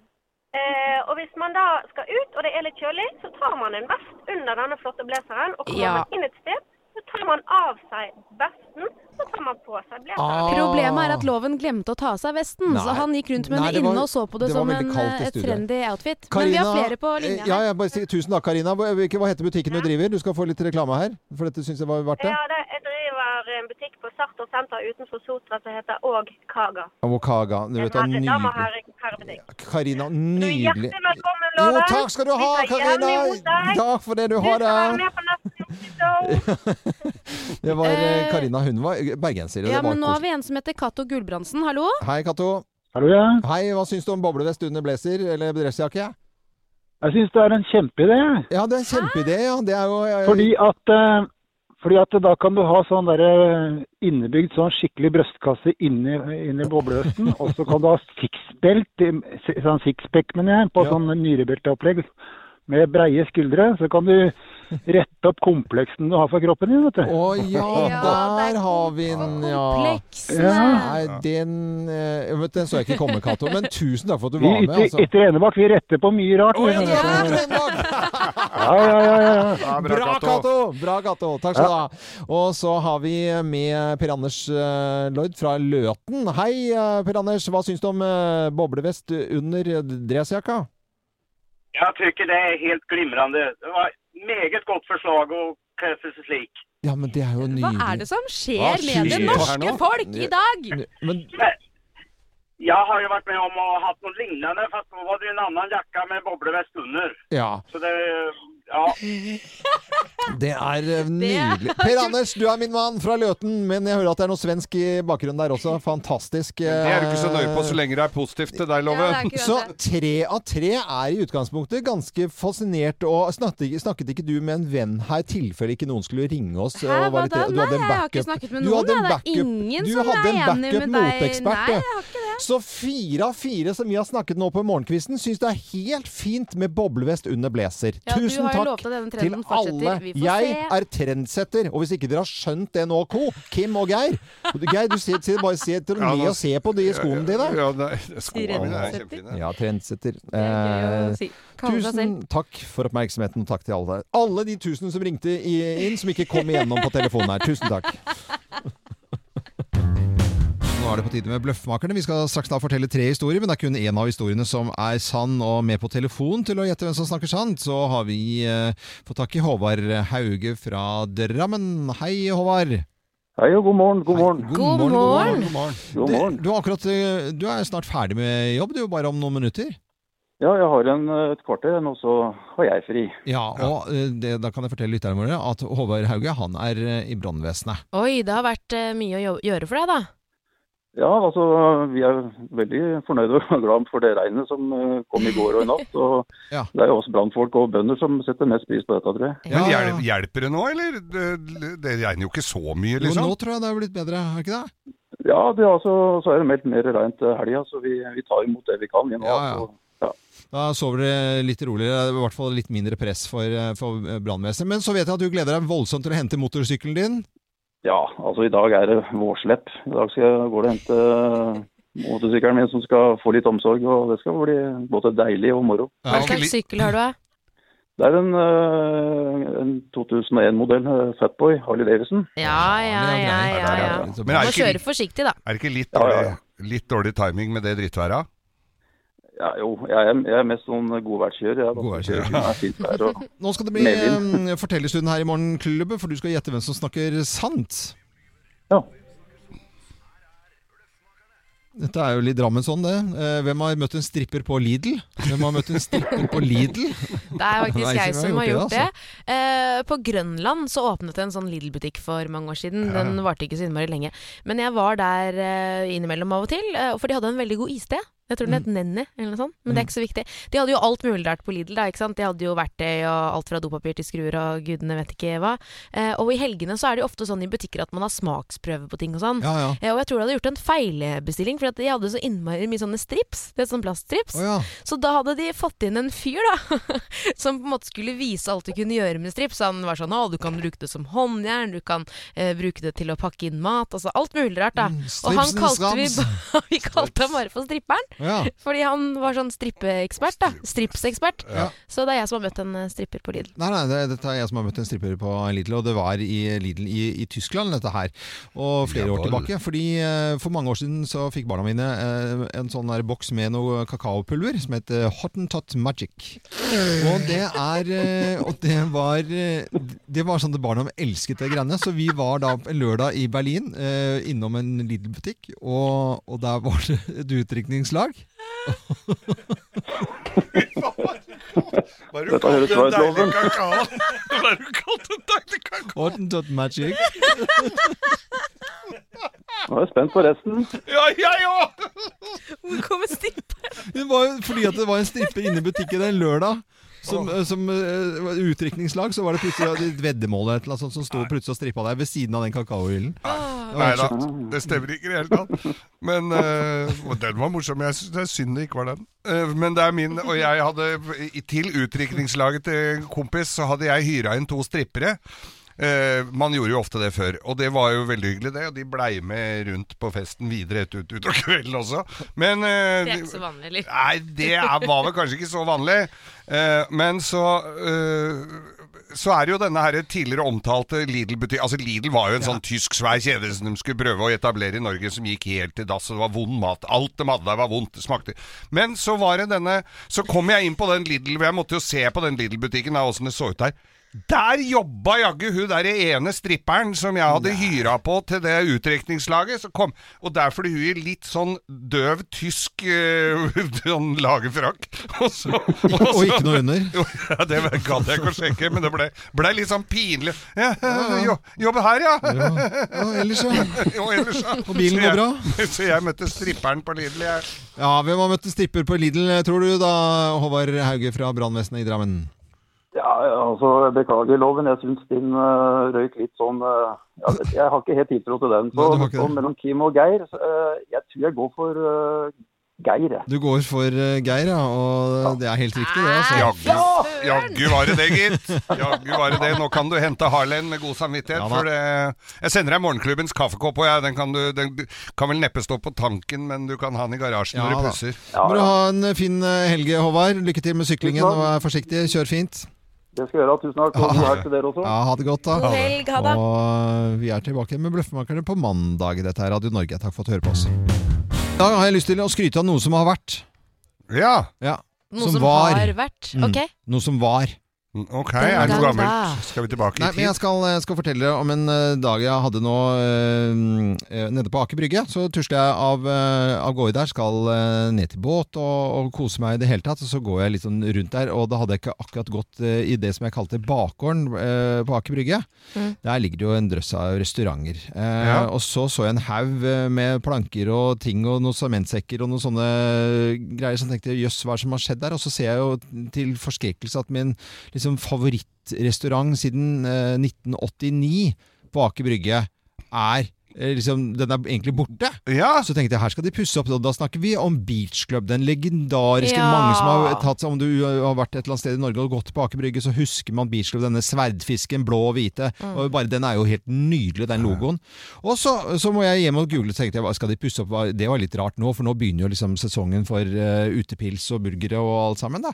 Eh, og hvis man da skal ut, og det er litt kjølig, så tar man en vest under denne flotte blazeren. Og kommer Ja. inn et sted, så tar man av seg vesten, så tar man på seg blazeren. Ah. Problemet er at Loven glemte å ta av seg vesten, Nei. så han gikk rundt med den det var- inne og så på det, det som en eh, et trendy outfit. Men vi har flere på linja eh, ja, her. jeg bare sier tusen takk, Karina. Hva, hva heter butikken du driver? Du skal få litt reklame her, for dette syns jeg var verdt det. Ja, det, jeg driver en butikk på Sartor senter utenfor Sotra som heter Åg Kaga. Avokaga. Du vet, det er En herre- nydelig. Karina, Du nydelig. hjertelig velkommen, Jo, takk skal du ha, Karina. Takk for det du Du har skal være med på neste. <laughs> Det var eh, Eh, Karina. Hun var bergenser. Ja, men nå har vi en som heter Cato Gulbrandsen. Hallo? Hei, Cato. Hallo, ja. Hei, hva syns du om boblevest under blazer eller dressjakke? Jeg syns det er en kjempeidé. Ja, det er en kjempeidé, ja. Det er jo jeg- Fordi at, eh, fordi at da kan du ha sånn der eh, innebygd sånn skikkelig brystkasse inni, inni bobleøsten, <laughs> og så kan du ha sixbelt, sånn sixpack mener jeg, på Ja. sånn nyrebelteopplegg med breie skuldre. Så kan du rette opp kompleksen du har for kroppen din, vet du. Å ja, <laughs> Ja, der er har vi den, ja. Kompleksene. Nei, den eh, vet, Den så jeg ikke komme, Cato. Men tusen takk for at du var med. Altså. Etter Enebakk, vi retter på mye rart. Oh, <laughs> ja! Ja, ja, ja, ja. Ja, Bra, Cato! Bra, Cato. Takk skal du ha. Og så har vi med Per Anders uh, Lloyd fra Løten. Hei, eh, Per Anders. Hva syns du om eh, boblevest under dressjakka? Jeg tycker det er helt glimrende. Det var meget godt forslag å kle seg slik. Ja, men det er jo nydelig. Hva er det som skjer med det norske folk i dag? Men Jeg har jo vært med om å ha hatt noe lignende, fast nå var det en annen jakke med boblevest under. ja. Så det Ja. Det er eh, nydelig. Per Anders, du er min mann fra Løten, men jeg hører at det er noe svensk i bakgrunnen der også. Fantastisk. Det er du ikke så nøye på så lenge det er positivt til deg, Ja, er ikke Så tre av tre er i utgangspunktet ganske fascinert. Og snakket, snakket ikke du med en venn her, i tilfelle ikke noen skulle ringe oss? Hæ, og hva var litt- da? du Nei, hadde en jeg har ikke snakket med du noen. Det er ingen du som hadde en er enig backup med deg. moteekspert, Nei, jeg har ikke det. Så fire av fire som vi har snakket nå på morgenkvisten, syns det er helt fint med boblevest under blazer. Ja, Tusen har jo takk til alle. Vi får Jeg se. er trendsetter, og hvis ikke dere har skjønt det nå, Co, Kim og Geir Geir, du sitter bare sitter Ja, ned nå- og ser på de skoene dine. Ja, nei, skoene mine er Trendsetter. kjempefine. Ja, trendsetter. Er Eh, si. Tusen takk for oppmerksomheten, og takk til alle. Alle de tusen som ringte inn, som ikke kom igjennom på telefonen her. Tusen takk. Nå er det på tide med Bløffmakerne. Vi skal straks da fortelle tre historier, men det er kun én av historiene som er sann. Og med på telefon til å gjette hvem som snakker sant, så har vi eh, fått tak i Håvard Hauge fra Drammen. Hei, Håvard. Hei og god morgen. God morgen. God morgen. God morgen. God morgen. God morgen. Du, du, er akkurat, eh, du er snart ferdig med jobb, du, bare om noen minutter. Ja, jeg har en, eh, et kvarter og så har jeg fri. Ja, og eh, det, da kan jeg fortelle lytterne våre at Håvard Hauge han er i brannvesenet. Oi, det har vært mye å gjøre for deg, da. Ja, altså vi er veldig fornøyde og <laughs> glad for det regnet som eh, kom i går og i natt. Og <laughs> det er jo oss brannfolk og bønder som setter mest pris på dette, tror jeg. Men hjel- hjelper det nå, eller? Det, det regner jo ikke så mye, Jo, liksom. nå tror jeg det har blitt bedre, er det ikke det? Ja, det er altså, så er det meldt mer regn til helga, så vi, vi tar imot det vi kan. Vi nå, Ja, ja. altså. Da sover dere litt roligere, det er i hvert fall litt mindre press for, eh, for brannvesenet. Men så vet jeg at du gleder deg voldsomt til å hente motorsykkelen din. Ja, altså i dag er det vårslepp. I dag skal jeg gå og hente motorsykkelen min som skal få litt omsorg, og det skal bli både deilig og moro. Hva slags sykkel har du? Det er en, eh, en 2001-modell uh, Fatboy Harley Davidson. Ja, ja, ja. ja, ja. Men Du er må kjøre forsiktig, da. Er det ikke litt Ja, ja, dårlig, litt dårlig timing med det drittværet? Ja, jo, jeg er, jeg er mest sånn godværskjører. jeg. Godværskjører. <laughs> Det er fint vær og <laughs> Nå skal det bli medvind. eh, fortellerstund her i Morgenklubben, for du skal gjette hvem som snakker sant. Ja. Dette er jo litt Drammensson, det. Eh, Hvem har møtt en stripper på Lidl? Hvem har møtt en stripper på Lidl? Det er faktisk <laughs> jeg som har gjort det. altså. Eh, på Grønland så åpnet det en sånn Lidl-butikk for mange år siden. Den varte ikke så innmari lenge. Men jeg var der innimellom av og til, for de hadde en veldig god iste. Jeg tror den het Nenny, eller noe sånt. Men det er ikke så viktig. De hadde jo alt mulig rart på Lidl, da, ikke sant. De hadde jo verktøy og alt fra dopapir til skruer og gudene vet ikke hva. Eh, og i helgene så er det jo ofte sånn i butikker at man har smaksprøve på ting og sånn. Ja, ja. Eh, og jeg tror de hadde gjort en feilbestilling, for de hadde så innmari mye sånne strips. Det er sånn plaststrips. Oh, ja. Så da hadde de fått inn en fyr, da, <laughs> som på en måte skulle vise alt du kunne gjøre med strips. Han var sånn å, du kan bruke det som håndjern, du kan eh, bruke det til å pakke inn mat, altså alt mulig rart, da. og han kalte vi, <laughs> vi kalte ham bare for stripperen. Ja. <laughs> Fordi han var sånn strippeekspert, da. Stripsekspert. Ja. Så det er jeg som har møtt en eh, stripper på Lidl. Nei, nei, det, dette er jeg som har møtt en stripper på Lidl, og det var i Lidl i, i Tyskland, dette her. Og flere år tilbake. Fordi eh, for mange år siden så fikk barna mine eh, en sånn der boks med noe kakaopulver som het eh, Hottentot Magic. Og det er Og det var Det var sånn at barna elsket det greiene. Så vi var da en lørdag i Berlin innom en Lidl-butikk, og, og der var det et utdrikningslag. Dette høres bra ut, Loven. <laughs> Har du kalte en deilig kakao? Hottentot Magic. Nå er jeg spent på resten. Ja, jeg òg! Hvor kommer stripperen? Det var jo fordi at det var en stripper inne i butikken en lørdag. Som, som uh, utdrikningslag, så var det plutselig et veddemål eller noe sånt som sto plutselig og strippa deg ved siden av den kakaohyllen. Nei da, det stemmer ikke i det hele tatt. Men uh, den var morsom. Jeg synes det er synd det ikke var den. Uh, men det er min Og jeg hadde Til utdrikningslaget til kompis så hadde jeg hyra inn to strippere. Eh, man gjorde jo ofte det før, og det var jo veldig hyggelig, det. Og de blei med rundt på festen videre ut, ut, utover <laughs> kvelden også. Men eh, Det er ikke så vanlig, eller? Nei, det er, var vel kanskje ikke så vanlig. Eh, men så eh, så er det jo denne her tidligere omtalte Lidl-butikk Altså Lidl var jo en sånn tysk svær kjede som de skulle prøve å etablere i Norge, som gikk helt til dass, og det var vond mat. Alt de hadde der var vondt, det smakte Men så var det denne Så kom jeg inn på den Lidl, jeg måtte jo se på den Lidl-butikken, da, åssen det så ut der. Der jobba jaggu hun der ene stripperen som jeg hadde hyra på til det utdrikningslaget. Og der fordi hun i litt sånn døv tysk uh, <laughs> sånn lagerfrakk. <laughs> Og, så, og, Og ikke noe under. <laughs> Jo, ja, det gadd jeg ikke å sjekke, men det ble, ble litt sånn pinlig. Ja, jo, jobbe her, ja. Ja, ja, ellers, ja. jo, ellers, ja. Og bilen går bra? Så jeg møtte stripperen på Lidl, jeg. Ja, hvem har møtt en stripper på Lidl, tror du da, Håvard Hauge fra brannvesenet i Drammen? Ja, altså, beklager loven. Jeg syns din uh, røyk litt sånn uh, ja, Jeg har ikke helt tiltro til den. Så, Nei, så mellom Kim og Geir, uh, jeg tror jeg går for uh, Geir. jeg. Du går for Geir, ja, og det er helt riktig det, altså. Jaggu, ja, var det det, gitt. Jaggu var det det. Nå kan du hente Harlen med god samvittighet. Ja, for det, jeg sender deg morgenklubbens kaffekopp, og jeg, den, kan du, den kan vel neppe stå på tanken, men du kan ha den i garasjen Ja, når du da. Ja, Må du ha en fin helge helg, Håvard. Lykke til med syklingen, og vær forsiktig. Kjør fint. Det skal jeg gjøre. Tusen takk. Og god helg til dere også. Ja, ha det godt, da. God helg, ha det. Og vi er tilbake med Bløffmakerne på mandag. Dette er Radio Norge. Takk for at du hører på oss. Da har jeg lyst til å skryte av noe som har vært. Ja. Noe som har vært. Mm. Noe som var. Ok, er det noe gammelt? Skal vi tilbake Nei, i men jeg tid? skal, jeg skal fortelle dere om en eh, dag jeg hadde nå eh, eh, nede på Aker Brygge. Så tusler jeg av, øh, av gårde der, skal øh, ned til båt og, og kose meg i det hele tatt. Og så går jeg litt sånn rundt der, og da hadde jeg ikke akkurat gått eh, i det som jeg kalte bakgården eh, på Aker Brygge. Mm. Der ligger det jo en drøss av restauranter. Eh, Ja. Og så så jeg en haug eh, med planker og ting og noen sementsekker og noen sånne greier. Så jeg tenkte jøss, hva er det som har skjedd der? Og så ser jeg jo til forskrekkelse at min liksom, favorittrestaurant siden eh, 1989 på Aker Brygge er eh, Liksom, den er egentlig borte. Ja. Så tenkte jeg her skal de pusse opp. Og da snakker vi om Beach Club. Den legendariske Ja. Mange som har tatt seg Om du har vært et eller annet sted i Norge og gått på Aker Brygge, så husker man Beach Club. Denne sverdfisken, blå og hvite. Mm. Og bare Den er jo helt nydelig, den logoen. Og så, så må jeg hjem og google, så tenkte jeg skal de pusse opp? Det var litt rart nå, for nå begynner jo liksom sesongen for uh, utepils og burgere og alt sammen. da.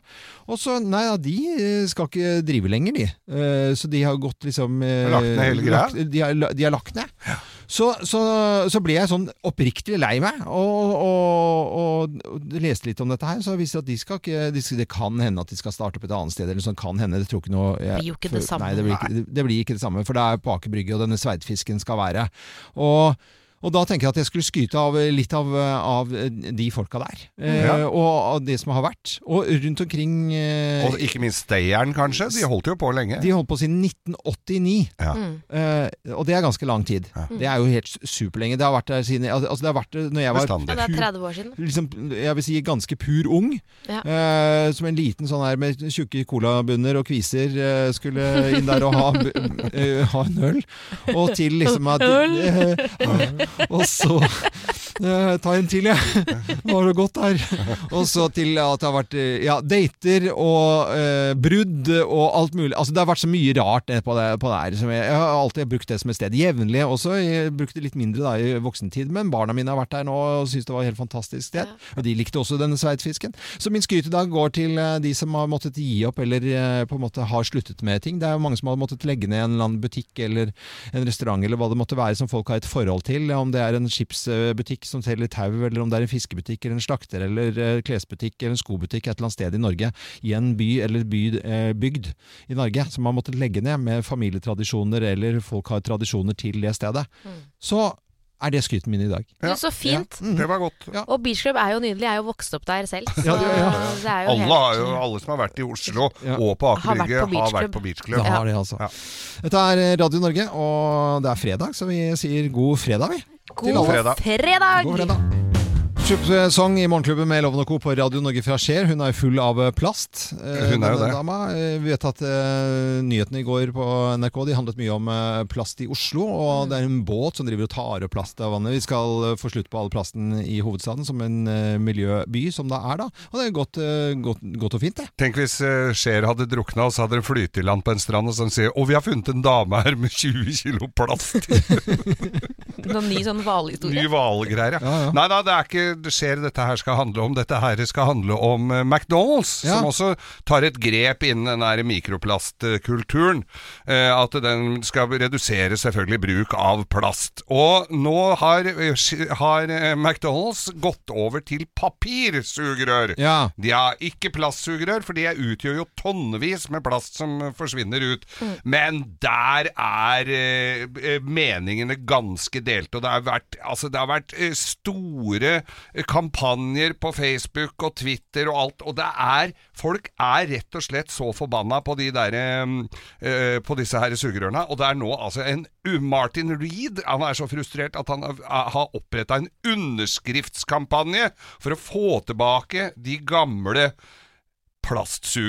Og så, nei da, de eh, skal ikke drive lenger, de. Uh, så de har gått liksom uh, Lagt ned hele greia? De har, de har lagt ned. Så, så, så ble jeg sånn oppriktig lei meg, og, og, og, og leste litt om dette her. Så viste det at de skal ikke de Det kan hende at de skal starte opp et annet sted, eller sånn kan hende. Det tror ikke noe jeg, Blir jo ikke det samme. Nei, det blir, ikke, det blir ikke det samme, for det er på Aker Brygge, og denne sveitfisken skal være. Og og da tenker jeg at jeg skulle skryte av litt av, av de folka der. Eh, Ja. Og av det som har vært. Og rundt omkring eh, Og ikke minst Stayeren, kanskje? De holdt jo på lenge. de holdt på siden 1989. Ja. Mm. Eh, og det er ganske lang tid. Det er jo helt superlenge. Det har vært der siden Altså, det har vært der når jeg var Ja, det er 30 år siden. liksom, jeg vil si ganske pur ung. Ja. Eh, som en liten sånn her med tjukke colabunner og kviser eh, skulle inn der og ha, <laughs> eh, ha en øl. Og til liksom at <laughs> Øl. <laughs> eh, Og så eh, Ta en til, jeg. Var det godt her. Og så til at det har vært eh, ja, dater og eh, brudd og alt mulig. Altså Det har vært så mye rart på det, på det her. Som jeg, jeg har alltid brukt det som et sted jevnlig også. Jeg brukte litt mindre da i voksentid, men barna mine har vært der nå og syns det var et helt fantastisk sted. Og de likte også denne sveitfisken. Så min skryt i dag går til eh, de som har måttet gi opp eller eh, på en måte har sluttet med ting. Det er jo mange som har måttet legge ned en eller annen butikk eller en restaurant eller hva det måtte være som folk har et forhold til. Om det er en skipsbutikk som selger tau, eller om det er en fiskebutikk eller en slakter eller eh, klesbutikk eller en skobutikk et eller annet sted i Norge, i en by eller by, eh, bygd i Norge, som har måttet legge ned med familietradisjoner eller folk har tradisjoner til det stedet. Så er det skryten min i dag. Du, så fint. Ja. Mm. Det var godt. Og Beach Club er jo nydelig. Jeg er jo vokst opp der selv. Så Ja, det- ja. det er jo Alle, helt har jo, alle som har vært i Oslo og på Aker Brygge, har vært på Beach Club. Det har de, altså. Dette er Radio Norge, og det er fredag, så vi sier god fredag, vi. God fredag! God fredag. Kjøpsong i Morgenklubben med Loven og Co. på Radio Norge fra Skjer. Hun er full av plast. eh, Hun er jo det. Dama. Eh, Vi vet at uh, nyhetene i går på NRK De handlet mye om uh, plast i Oslo. Og det er en båt som driver og tar opp plast av vannet. Vi skal uh, få slutt på all plasten i hovedstaden som en eh, miljøby, som det er da. Og det er godt, eh, godt, godt og fint, det. Tenk hvis uh, Cher hadde drukna, og så hadde det flytet i land på en strand, og så sier Og vi har funnet en dame her med 20 kilo plast! <laughs> <laughs> Noen ny sånn hvalhistorie. Ny hvalgreier, ja. Nei da, det er ikke Cher dette her skal handle om. Dette her skal handle om eh, McDonald's, Ja. som også tar et grep innen den der mikroplastkulturen. Eh, at den skal redusere selvfølgelig bruk av plast. Og nå har, eh, har McDonald's gått over til papirsugerør. Ja. De har ikke plastsugerør, for de utgjør jo tonnevis med plast som forsvinner ut. Mm. Men der er meningene ganske delte, og det har vært, altså, det har vært eh, store kampanjer på Facebook og Twitter og alt, og det er Folk er rett og slett så forbanna på de der, eh, på disse her sugerørene, og det er nå altså en Martin Reed Han er så frustrert at han har oppretta en underskriftskampanje for å få tilbake de gamle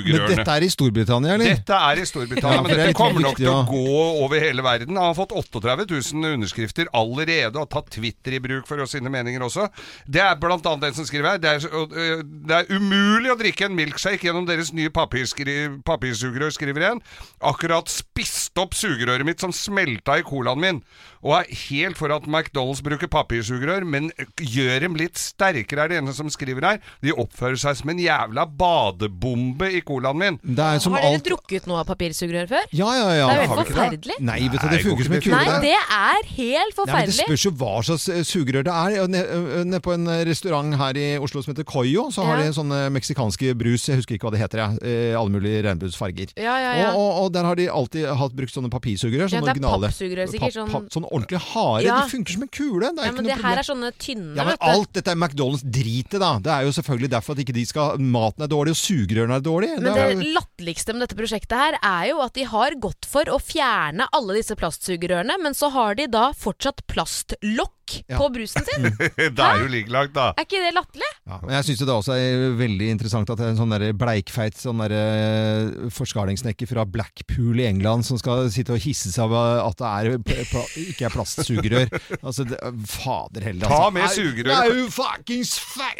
Men dette er i Storbritannia, eller? Dette er i Storbritannia, men dette kommer nok til å å- gå over hele verden. Han har fått 38 000 underskrifter allerede, og har tatt Twitter i bruk for sine meninger også. Det er blant annet den som skriver her. Det er, øh, det er umulig å drikke en milkshake gjennom deres nye papirsugerør, skriver en. Akkurat spiste opp sugerøret mitt som smelta i colaen min. Og er helt for at McDonald's bruker papirsugerør, men gjør dem litt sterkere, er det ene som skriver her. De oppfører seg som en jævla badebombe i colaen min. Det er som Har dere alt drukket noe av papirsugerør før? Ja, ja, ja. Det er jo helt forferdelig. Nei, vet du, det funker som en kule. Nei, det. er helt forferdelig. Nei, men Det spørs jo hva slags eh, sugerør det er. Nede nede på en restaurant her i Oslo som heter Koyo, så har Ja. de sånne meksikanske brus. Jeg husker ikke hva det heter. jeg. Eh, Alle mulige regnbuesfarger. Ja, ja, ja. Og, og, og der har de alltid hatt brukt sånne papirsugerør. Ja, Sånne det er originale. pappsugerør, sikkert, sånn- Papp- papp- sånn ordentlig harde. Ja. De funker som en kule. Det er Ja, men det problem. her er sånne tynne, Ja, men alt dette er McDonald's-dritet, da. Det er jo selvfølgelig derfor at ikke de skal Maten er dårlig, og sugerørene er dårlige. Men Det det latterligste med dette prosjektet her er jo at de har gått for å fjerne alle disse plastsugerørene, men så har de da fortsatt plastlokk Ja. på brusen sin. <laughs> det er jo like langt, da. Er ikke det latterlig? Ja, men jeg syns det også er veldig interessant at det er en sånn der bleikfeit sånn der, eh, forskalingssnekker fra Blackpool i England som skal sitte og hisse seg over at det er, ikke er plastsugerør. <laughs> Altså, det, fader heller. Ta Altså. med sugerør. No fucking fa-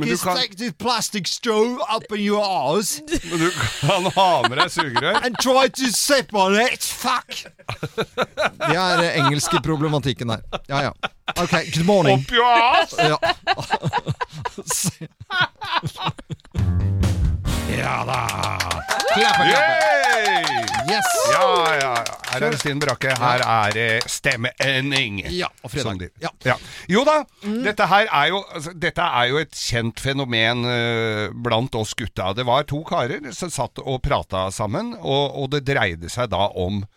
Men kan- take this plastic straw up in your ass Men du kan ha med deg sugerør. and try to sip on it. Fuck! <laughs> Det er eh, engelske problematikken her. Ja, ja. Ok, good morning. Opp your ass! Ja. <laughs> ja da. Klappe, klappe. Yes. Ja, ja. ja. Her er det Stine Brakke. Her er det stemmeending. Ja, og fredag. Ja. Ja. Jo da, dette her er jo, altså, dette er jo et kjent fenomen uh, blant oss gutta. Det var to karer som satt og prata sammen, og, og det dreide seg da om eh,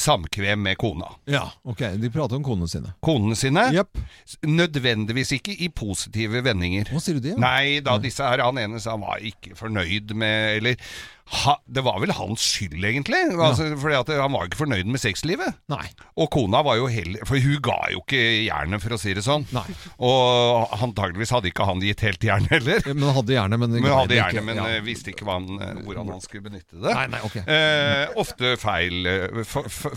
samkvem med kona. Ja, ok. De prater om konene sine. Konene sine. Yep. Nødvendigvis ikke i positive vendinger. Hva sier du det? Nei, da disse her, han ene sa han var ikke fornøyd med Eller ha, det var vel hans skyld, egentlig. Altså, fordi at han var ikke fornøyd med sexlivet. Nei. Og kona var jo heller For hun ga jo ikke jernet, for å si det sånn. Nei. Og antageligvis hadde ikke han gitt helt jern heller. Men han hadde gjerne, men, Men hadde gjerne, ikke. men Ja. eh, visste ikke han, eh, hvordan han skulle benytte det. Nei, nei, ok. eh, ofte feil eh,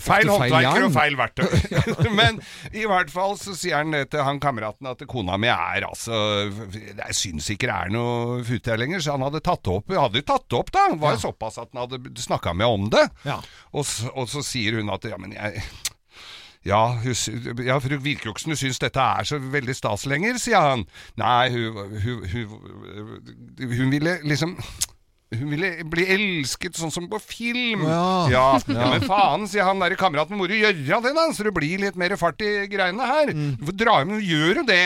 Feil håndverker og feil verktøy. <laughs> <laughs> men i hvert fall så sier han til han kameraten at kona mi er altså Jeg syns ikke det er noe fute her lenger, så han hadde tatt det opp. Hadde jo tatt det opp, da. Var jo såpass at han hadde snakka med om det. Ja. Og, og så sier hun at ja, men jeg ja, hun, ja, det ikke som du syns dette er så veldig stas lenger, sier han. Nei, hun, hun, hun, hun ville liksom hun ville bli elsket sånn som på film. Ja. Ja, Ja. men faen, sier han der kameraten, må du gjøre det da, så det blir litt mer fart i greiene her. Du får dra hjem, gjør jo det.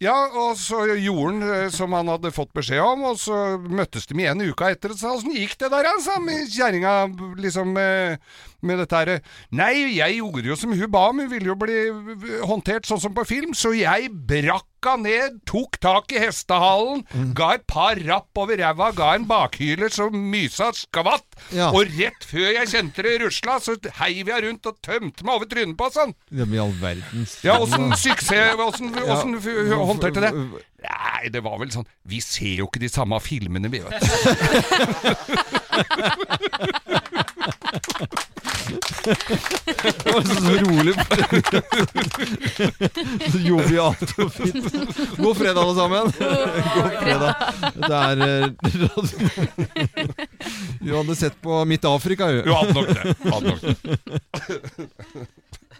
Ja, og så gjorde han eh, som han hadde fått beskjed om, og så møttes de igjen uka etter og åssen gikk det der, altså, med kjerringa, liksom, eh, med dette herre. Nei, jeg gjorde jo som hun ba om, hun ville jo bli eh, håndtert sånn som på film, så jeg brakk han ned, tok tak i hestehalen, ga et par rapp over ræva, ga en bakhyler som mysa skvatt, Ja. og rett før jeg kjente det rusla, så heiv jeg rundt og tømte meg over trynet på sånn. Det blir all verdens Ja, åssen suksess Åssen Ja. håndterte det? Nei, det var vel sånn Vi ser jo ikke de samme filmene, vi, vet <laughs> <laughs> Det var så rolig. så jovialt og fint. God fredag, alle sammen. God fredag. Det er eh, Du hadde sett på Midt Afrika, hadde nok det. Hadde nok det.